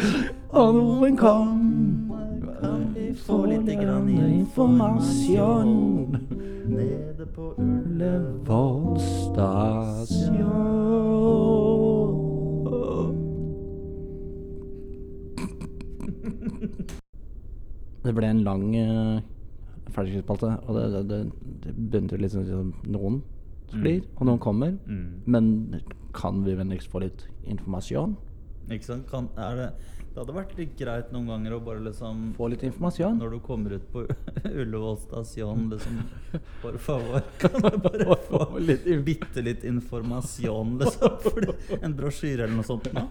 og noen kom. Kan vi få litt grann informasjon? Nede på Ullevål stasjon. Det ble en lang uh, ferdigspalte, og det, det, det, begynte litt sånn som noen sklir, og noen kommer. Mm. Men kan vi vennligst få litt informasjon? Ikke sant? Kan, er det, Det hadde vært litt greit noen ganger å bare liksom Få litt informasjon. Når du kommer ut på Ullevål stasjon, liksom For favor, kan du bare få litt bitte litt informasjon, liksom? Fordi, en brosjyre eller noe sånt? nå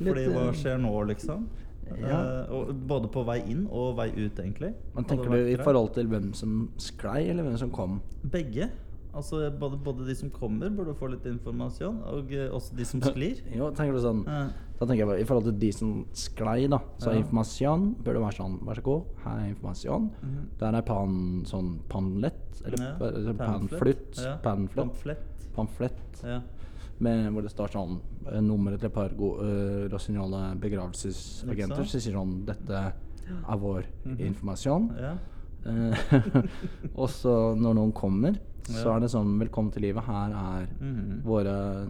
Fordi hva eh, skjer nå, liksom? Ja. Uh, og både på vei inn og vei ut, egentlig. Men tenker du i forhold til hvem som sklei, eller hvem som kom? Begge. Altså både, både de som kommer, burde få litt informasjon, og uh, også de som sklir. Jo, tenker du sånn uh. Da tenker jeg bare, I forhold til de som sklei, da, så Ja. informasjon burde være sånn Vær så god, her er informasjon. Mhm. Der er pan, sånn panlett, eller Ja, pamflett. panflutt. Ja, Pamflett. Med, hvor det står sånn eh, nummeret til et par uh, rasignale begravelsesagenter. som Så sier sånn Dette er vår Mhm. informasjon. ja. Eh, og så når noen kommer, så Ja. er det sånn Velkommen til livet. Her er Mhm. våre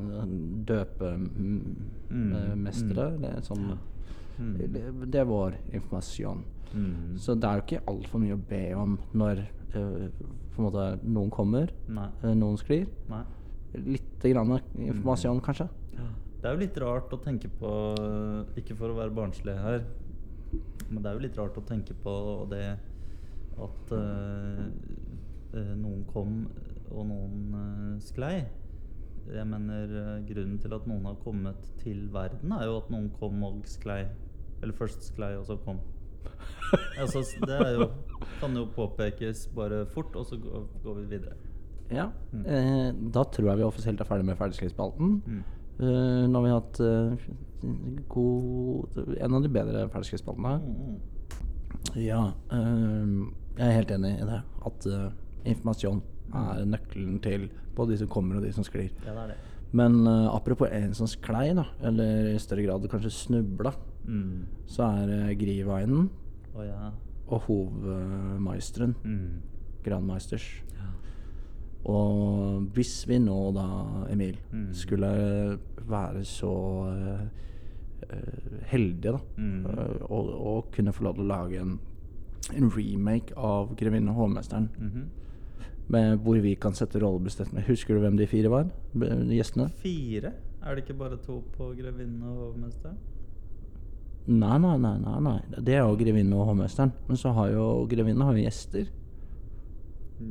døpemestere. Mm. Det, sånn, Mm. det, det er vår informasjon. Mm. Så det er jo ikke altfor mye å be om når uh, måte noen kommer, Nei. eh, noen sklir. Nei. Litt grann informasjon, kanskje. Det er jo litt rart å tenke på Ikke for å være barnslig her, men det er jo litt rart å tenke på det at eh, noen kom og noen uh, sklei. Jeg mener Grunnen til at noen har kommet til verden, er jo at noen kom og sklei. Eller først sklei, og så kom. altså, det er jo, kan jo påpekes bare fort, og så går, går vi videre. Ja. Mm. Eh, da tror jeg vi offisielt er ferdig med ferdigskrittspalten. Mm. Eh, nå har vi hatt eh, god En av de bedre ferdigskrittspaltene. Mm, mm. Ja. eh, jeg er helt enig i det. At eh, informasjon er nøkkelen til både de som kommer og de som sklir. Ja, det er det. Men uh, apropos en som sklei, da, eller i større grad kanskje snubla, Mm. så er det Griveinen oh, ja. og hovmeisteren, Mm. Grandmeisters. ja. Og hvis vi nå da, Emil, Mm. skulle være så eh, eh, heldige da, Mm. uh, og, og kunne få lov til å lage en, en remake av 'Grevinne og hovmesteren', Mhm. med hvor vi kan sette rollebestemmelser Husker du hvem de fire var? Gjestene? Fire? Er det ikke bare to på Grevinne og hovmesteren'? Nei, nei, nei, nei, nei. Det er jo 'Grevinne og hovmesteren'. Men så har jo grevinnen har jo gjester.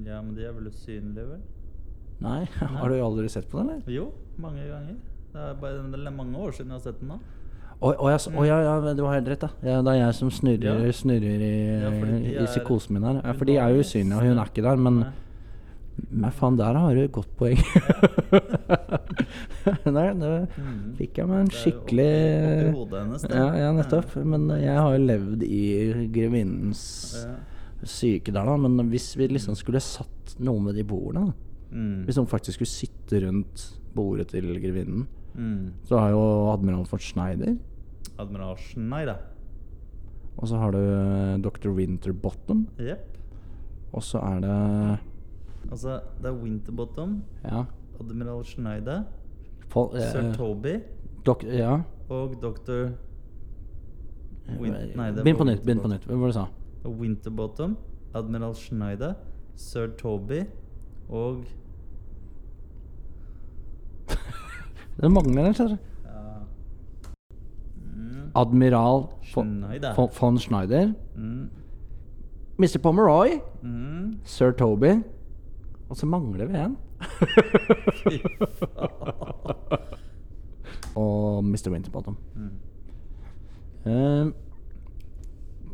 Ja, men de er vel usynlige, vel? Nei, har du aldri sett på den, eller? Jo, mange ganger. Det er, bare, det er mange år siden jeg har sett den da Å å, ja, s- ja, ja, du har helt rett, da. Ja, det er jeg som snurrer, Ja. snurrer i, Ja, i psykosen min her. Ja, for de er jo usynlige, og hun er ikke der. Men, Nei. men faen, der har du et godt poeng. Der, det Mhm. fikk jeg meg en Det er jo skikkelig oppi- oppi hodet hennes. Ja, nettopp. Men jeg har jo levd i grevinnens. Syke der, da. Men hvis vi liksom skulle satt noe med de bordene. Mm. Hvis noen faktisk skulle sitte rundt bordet til grevinnen, Mm. så har jo admiral von Schneider. Admiral Schneider. Og så har du eh, dr. Winterbottom. Yep. Og så er det Altså, det er Winterbottom, Ja. Admiral Schneider, Pol eh, Sir Toby dok ja. og Dr. Det Begynn på nytt. begynn på nytt. Hva var det du sa? Winterbottom, Admiral Schneider, Sir Toby og Det mangler en, ser du. Admiral von, Schneider. von, von Schneider. Mm. Mr. Pomeroy. Mm. Sir Toby. Og så mangler vi en. Fy faen. Og Mr. Winterbottom. Mm. Eh,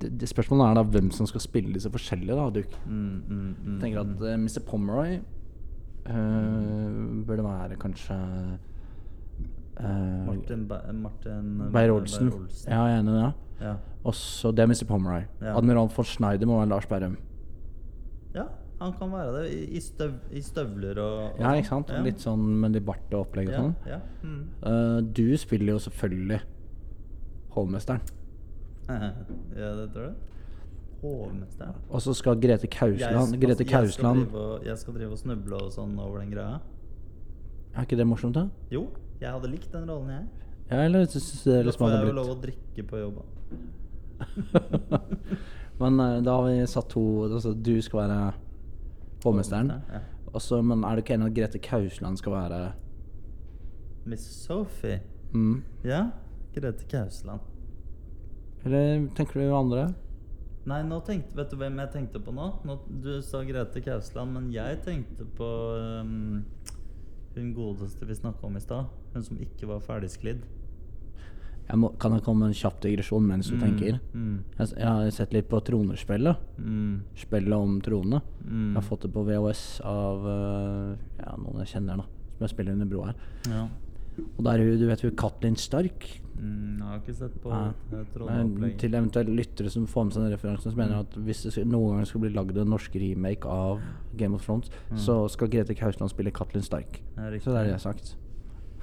det, det Spørsmålet er da hvem som skal spille disse forskjellige. da, Duke. Mm, mm, mm, tenker at uh, Mr. Pomeroy Bør det være kanskje uh, Martin, ba Martin eh, Beyer-Olsen. Ja, jeg er enig i det. Ja. Og så det er Mr. Pomeroy. Ja. Admiral von Schneider må være Lars Berrum. ja, han kan være det. I, i, støv, i støvler og, og Ja, sånn. ikke sant? Ja. Litt sånn med litt bart og opplegg og ja, sånn. ja. Mm. Uh, du spiller jo selvfølgelig hovmesteren. ja, det tror jeg. Hovmesteren. Og så skal Grete Kausland Jeg- Grete altså, jeg skal drive og- Jeg skal drive og snuble og sånn over den greia. Er ikke det morsomt, da? Jo, jeg hadde likt den rollen, jeg. Ja, eller syns det Da liksom får jeg jo lov å drikke på jobben. Men eh, da har vi satt to altså, Du skal være hovmesteren. Ja. Også, men er du ikke enig at Grete Kausland skal være Miss Sophie. mm, Ja, Grete Kausland. Eller tenker du andre? Nei, nå tenkte, vet du hvem jeg tenkte på nå? nå du sa Grete Kausland, men jeg tenkte på um, hun godeste vi snakka om i stad. Hun som ikke var ferdigsklidd. Jeg må, kan jeg komme med en kjapp digresjon mens du tenker? Mm, Jeg, jeg har sett litt på Tronerspillet. mm, Spillet om tronene. mm. Jeg har fått det på VHS av øh, ja, noen jeg kjenner, da. Som jeg spiller under broa her. Ja. Og der er du vet hun Katlin Stark. Mm, jeg har ikke sett på. Trondheim-opplegget. til eventuelle lyttere som får med seg den referansen, så mener jeg at hvis det noen gang skal bli lagd en norsk remake av Game of Thrones, så skal Grete Kausland spille Katlin Stark. Ja. Så det er det jeg har sagt.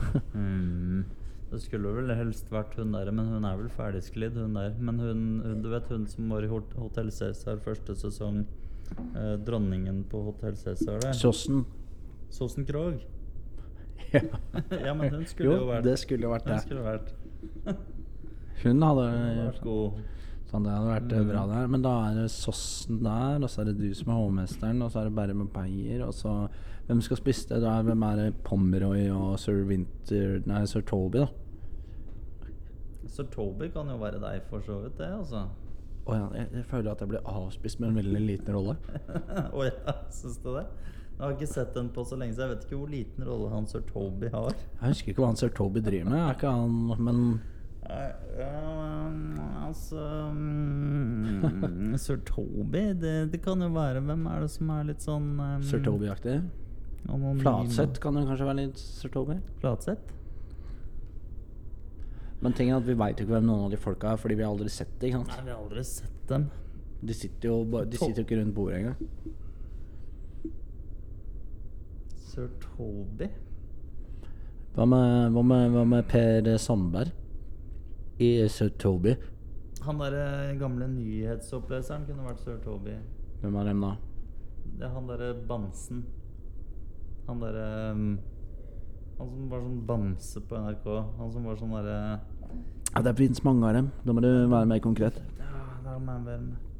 Mm. Det skulle vel helst vært hun der, men hun er vel ferdigsklidd, hun der. Men hun, du vet hun som var i Hot- Hotell Cæsar første sesong? Eh, dronningen på Hotell Cæsar der. Sossen. Sosen Krog. Ja. ja, men hun skulle jo, Jo, vært det skulle vært Hun det. skulle vært, Hun hadde vært god. Sånn, det hadde vært mm. bra der. Men da er det Sossen der, og så er det du som er hovmesteren, og så er det Berre med Beyer, og så Hvem skal spise det? Da er hvem er det Pomeroy og sir Winter Nei, sir Toby, da. Sir Toby kan jo være deg, for så vidt, det, altså. Å ja, jeg, jeg føler at jeg blir avspist med en veldig liten rolle. Å ja, syns du det? Jeg har ikke sett den på så lenge, så jeg vet ikke hvor liten rolle han sir Toby har. Jeg husker ikke hva han sir Toby driver med. Er ikke han Men altså um, Sir Toby, det, det kan jo være Hvem er det som er litt sånn um, sir Toby-aktig? Flatseth kan jo kanskje være litt sir Toby? Flatseth? Men tingen er at vi veit ikke hvem noen av de folka er, fordi vi har aldri sett det. ikke Nei, vi har aldri sett dem. De sitter jo De sitter jo ikke rundt bordet engang. Sir Toby? Hva med, hva med, hva med Per Sandberg i sir Toby? Han derre gamle nyhetsoppleseren kunne vært Sir Toby. Hvem er dem da? Det er han derre bamsen. Han derre um, Han som var sånn bamse på NRK. Han som var sånn derre Ja, Det fins mange av dem. Da må du være mer konkret. Ja, være med.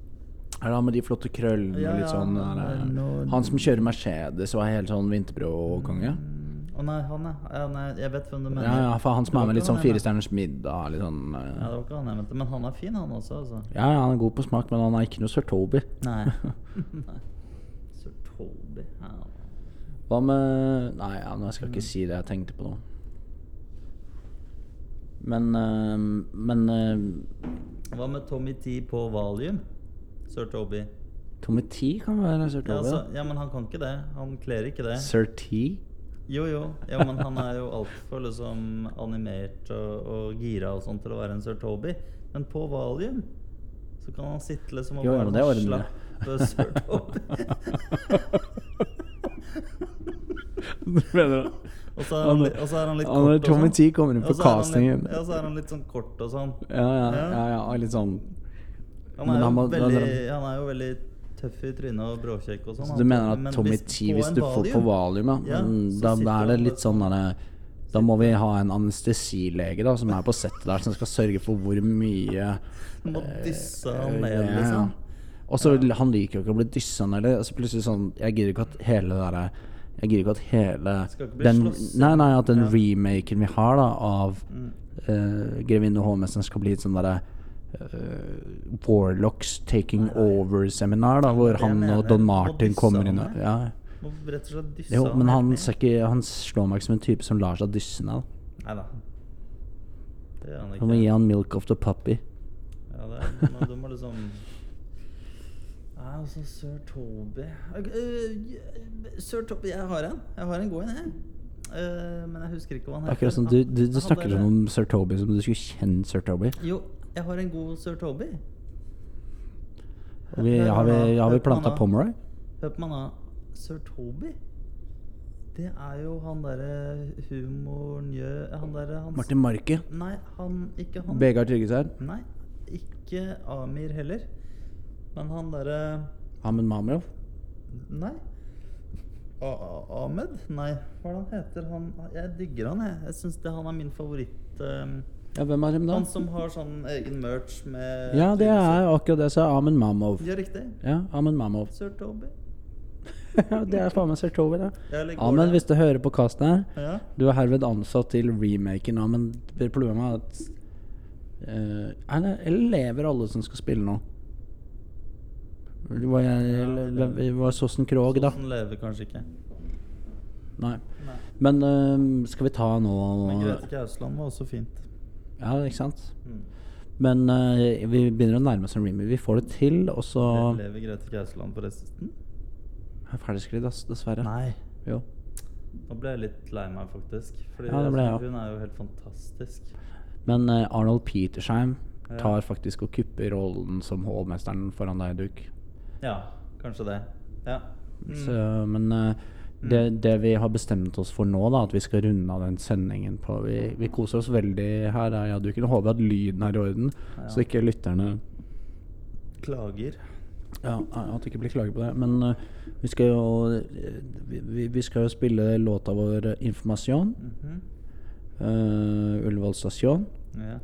Er det han med de flotte krøllene Ja, og litt ja, sånn han der, er Han som kjører Mercedes og er helt sånn vinterbrødkonge? Mm, Å nei, han er ja, nei, Jeg vet hvem du mener. Ja, ja, for han som er med litt sånn Firestjerners Fire stjerners middag, litt sånn eh, Ja, det var ikke han jeg mente. Men han er fin, han også, altså. Ja, ja, han er god på smak, men han er ikke noe sir Toby. Nei. nei. Sir Toby ja. Hva med Nei, ja, nå skal jeg ikke si det jeg tenkte på nå. Men uh, Men uh... Hva med Tommy T på Valium? Sir Toby. Tommy T kan være sir Ja, Toby. altså, ja, men han kan ikke det. Han kler ikke det. Sir T? Jo, jo. Ja, men han er jo altfor liksom animert og, og gira og sånn til å være en Sir Toby. Men på Valium så kan han sitte liksom og Jo, ja, være en sånn slapp Sir Toby. Og så er han, li- og så er han litt Han kort Tommy sånn. T kommer inn på castingen. Ja, så er han litt sånn kort og sånn. Ja, ja, Ja. ja, ja, litt sånn Han er, han veldig, han er jo veldig tøff i trynet og bråkjekk og sånn. Så du mener at Tommy T, hvis du får på valium, ja, da, da er det litt sånn derre Da må vi ha en anestesilege da som er på settet der, som skal sørge for hvor mye må dysse eh, han ned, ja, liksom. Og så Han liker jo ikke å bli dyssa ned så plutselig sånn Jeg gidder ikke at hele det derre Jeg gidder ikke at hele ikke den. Nei, nei, at den Ja. remaken vi har da av Mm. uh, Grevinne og hovmesteren skal bli et sånn derre eh, Warlocks Taking Over-seminar, hvor han og. Don Martin kommer inn og ja. Rett og slett dysse Jo, men han, ikke, han slår meg ikke som en type som lar seg dysse ned. Nei da. Det gjør han Du må gi han milk of the puppy. Ja, det er, men du må liksom Nei, altså, Sir Toby øh, Sir Toby, jeg har en. Jeg har en god en, jeg. Uh, men jeg husker ikke hva han heter. Akkurat som du, du, du snakker som om Sir Toby som du skulle kjenne Sir Toby. Jo, jeg har en god Sir Toby. Og vi, har vi, har vi planta. Pomeroy? Hør på meg nå. Sir Toby? Det er jo han derre humornjø... Han derre han Martin Marke. Nei, han Ikke han. Vegard Tryggeseid. Nei, ikke Amir heller. Men han derre Ahmed Mamrov. Nei. A A Ahmed? Nei, hva er det han heter? Han, jeg digger han, jeg. Jeg syns han er min favoritt. ehm, Ja, hvem er dem da? han som har sånn egen merch med Ja, det er akkurat det Så er Amund Mamov. Ja, riktig. Ja, Amund Mamov. Sir Toby. ja, det er faen meg Sir Toby, det. Ja, det? hvis du hører på casten her, Ja. du er herved ansatt til remaken Amund, Men problemet er at uh, er det, eller lever alle som skal spille nå? Var, jeg, var Sossen Krog, da? Sånn lever kanskje ikke. Nei. Nei. Men uh, skal vi ta nå Men Grete Gausland var også fint. Ja, ikke sant? Mm. Men uh, vi begynner å nærme oss en remake. Vi får det til, og så Le- Lever Grete Gausland forresten? er ferdigskrevet, ass, dessverre. Nei. Jo. Nå ble jeg litt lei meg, faktisk. Fordi Ja, det ble jeg jeg hun er jo helt fantastisk. Men uh, Arnold Petersheim Ja. tar faktisk og kupper rollen som hovmesteren foran deg, Duke. Ja, kanskje det. Ja. Mm. Så, men eh, det, det vi har bestemt oss for nå, da, at vi skal runde av den sendingen på Vi, vi koser oss veldig her. Ja, du kunne håpe at lyden er i orden, Ja. så ikke lytterne Klager. Ja, at det ikke blir klager på det. Men uh, vi skal jo eh, vi, vi- skal jo spille låta vår 'Informasjon'. 'Informasjon'. -hmm. Uh, Ullevål stasjon. Ja.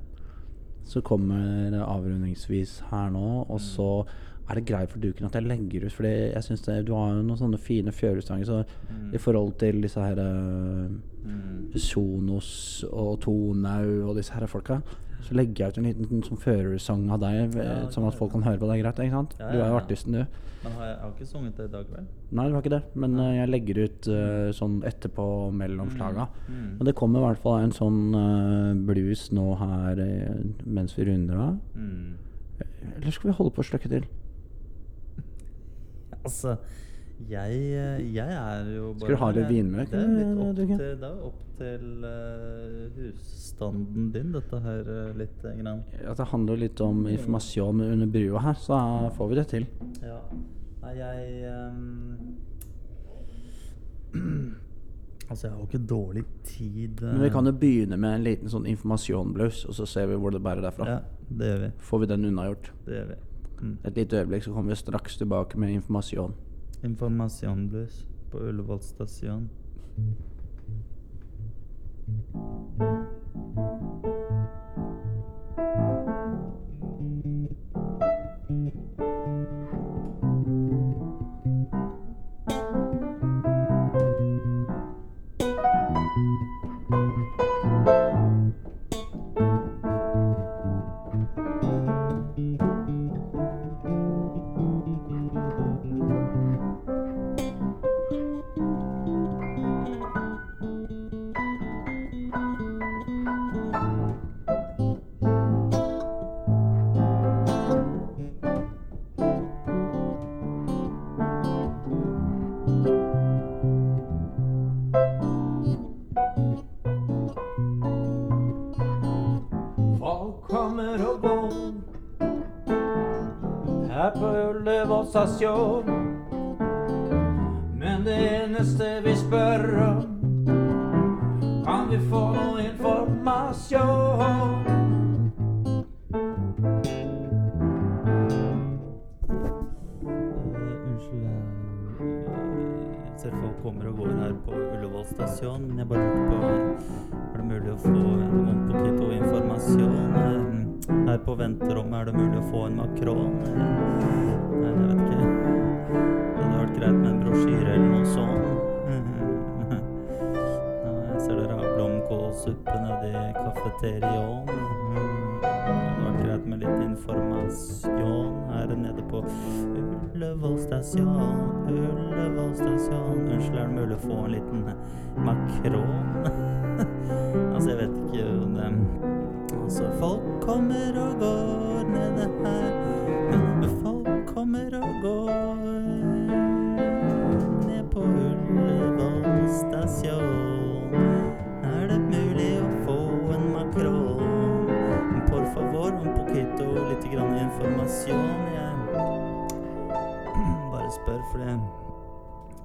Så kommer avrundingsvis her nå, og så er det greit for duken at jeg legger ut, Fordi jeg synes det, du har jo noen sånne fine fjørestanger, så Mm. i forhold til disse her eh, Mm. Sonos og Tonau og disse her folka, så legger jeg ut en liten sånn førersang av deg, eh, Ja, sånn at folk kan høre på det greit. Ikke sant? Ja, Du er jo artisten, du. Men har jeg, jeg har ikke sunget det i dag, vel? Nei, du har ikke det, men eh, jeg legger ut uh, sånn etterpå mellom slaga. Mm. Og det kommer i hvert fall en sånn uh, blues nå her eh, mens vi runder av. Mm. Eller skal vi holde på å slukke til? Altså, jeg, eh, jeg er jo bare Skal du ha litt vinmøk, Det er opp til, det er opp til uh, husstanden din, dette her, uh, litt uh, grann. Ja, det handler litt om informasjon under brua her, så får vi det til. Ja. Nei, jeg um, Altså, jeg har jo ikke dårlig tid. eh. Men vi kan jo begynne med en liten sånn informasjonblaus, og så ser vi hvor det bærer derfra. Ja, det gjør vi. Får vi den unnagjort. Det gjør vi. Et lite øyeblikk, så kommer vi straks tilbake med informasjon. Informasjonbuss på Ullevål stasjon. Stasjon. Men det eneste vi spør om, kan vi få noe informasjon? Eh, eh, ser folk kommer og går her på Ullevål stasjon, men jeg bare lurte på Er det mulig å få en poquito informasjon? Eh, Her på venterommet, er det mulig å få en makron? Kafeteriaen. Mm, Det var greit med litt informasjon her nede på Ullevål stasjon, Ullevål stasjon. Unnskyld, er det mulig å få en liten makron? altså, jeg vet ikke om det Altså, folk kommer og går nede her. Folk kommer og går informasjon. Jeg bare spør, fordi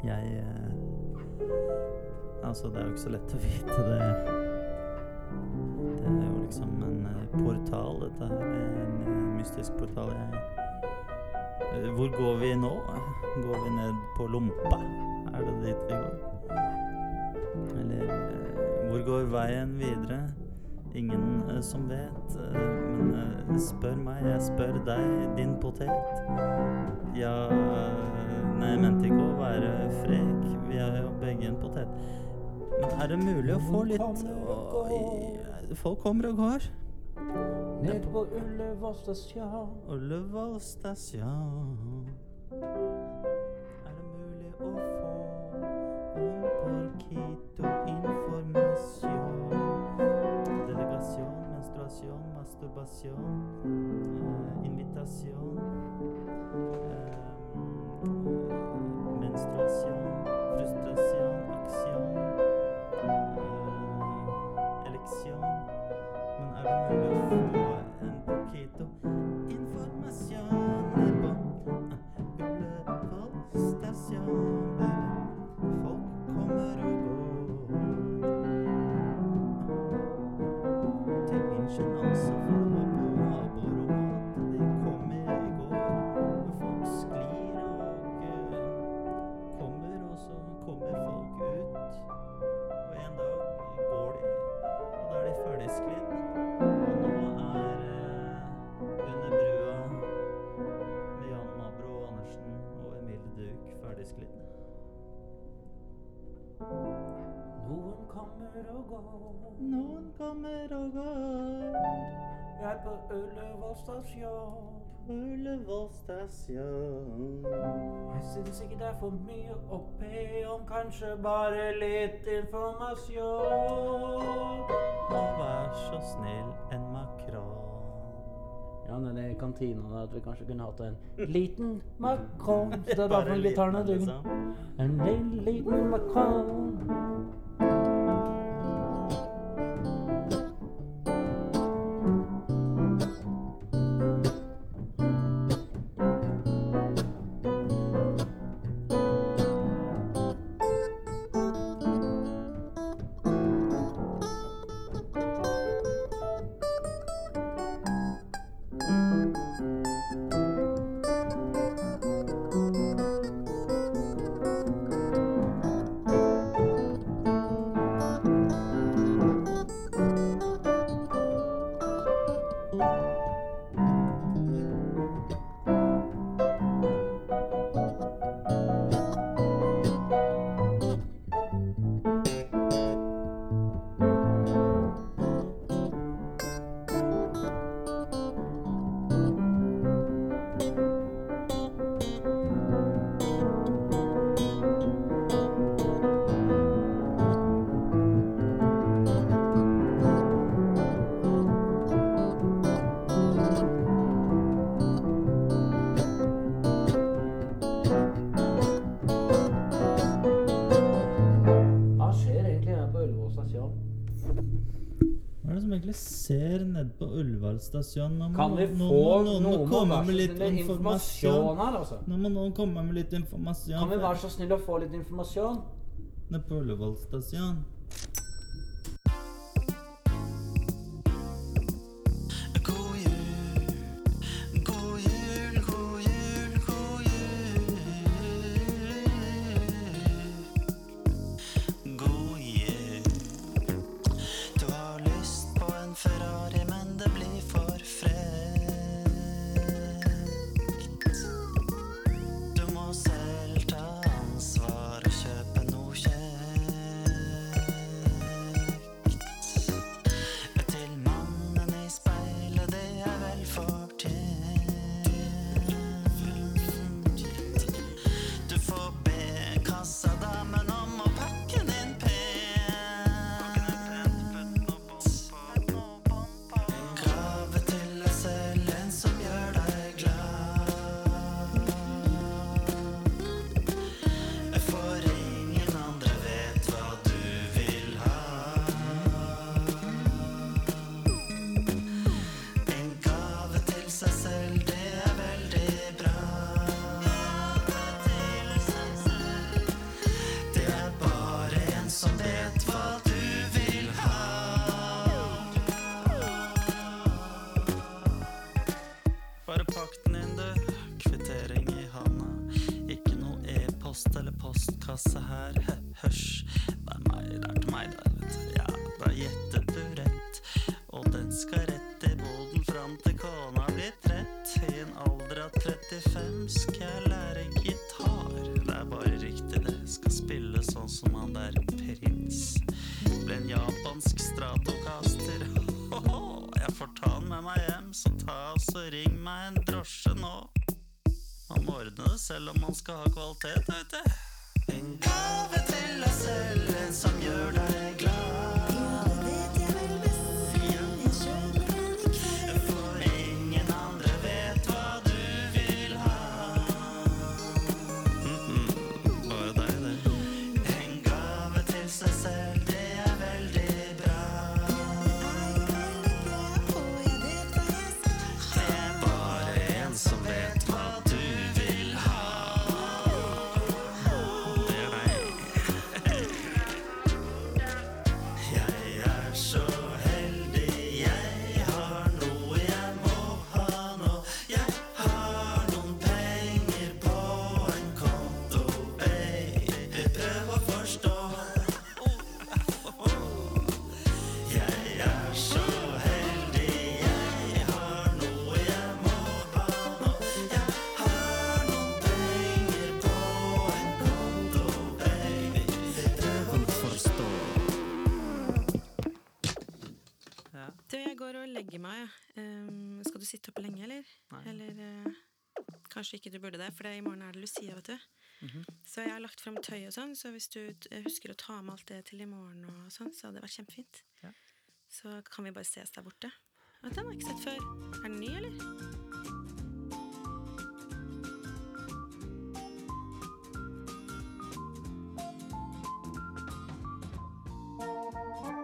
jeg eh, Altså, det er jo ikke så lett å vite det. Det er jo liksom en eh, portal, dette her. En eh, mystisk portal. Hvor går vi nå? Går vi ned på Lompa? Er det dit vi går? Eller hvor går veien videre? ingen eh, som vet. Eh, men eh, spør meg, jeg spør deg, din potet. Ja, eh, nei, jeg mente ikke å være frek, vi er jo begge en potet. Men er det mulig å få litt Oi, eh, Folk kommer og går. Ned på Ullevål stasjon. Ullevål stasjon. Er det mulig å få en porquito i invitation, menstruation, frustration, action, election. Men er det mulig å få en poquito informasjon på Ullevål stasjon? emotional. kommer og går. Noen kommer og går. Vi er på Ullevål stasjon. Ullevål stasjon. Jeg syns ikke det er for mye å be om, kanskje bare litt informasjon. Og vær så snill, en makron. Ja, nede i kantina der at vi kanskje kunne hatt en mm. liten mm. makron Så det er derfor gitaren er liksom. En liten, makron. sentralstasjon. Nå må, kan vi få noen, noen, noen komme med litt informasjon her, altså? Nå må noen komme med litt informasjon. Kan vi være så snill å få litt informasjon? Nå på Ullevål stasjon. Selv om man skal ha kvalitet, vet du. sitte oppe lenge, eller? Nei. Eller eh, kanskje ikke du burde det, for det, i morgen er det Lucia, vet du. Mm -hmm. Så jeg har lagt fram tøy og sånn, så hvis du eh, husker å ta med alt det til i morgen, og sånn, så hadde det vært kjempefint. Ja. Så kan vi bare ses der borte. Og den har jeg ikke sett før. Er den ny, eller? thank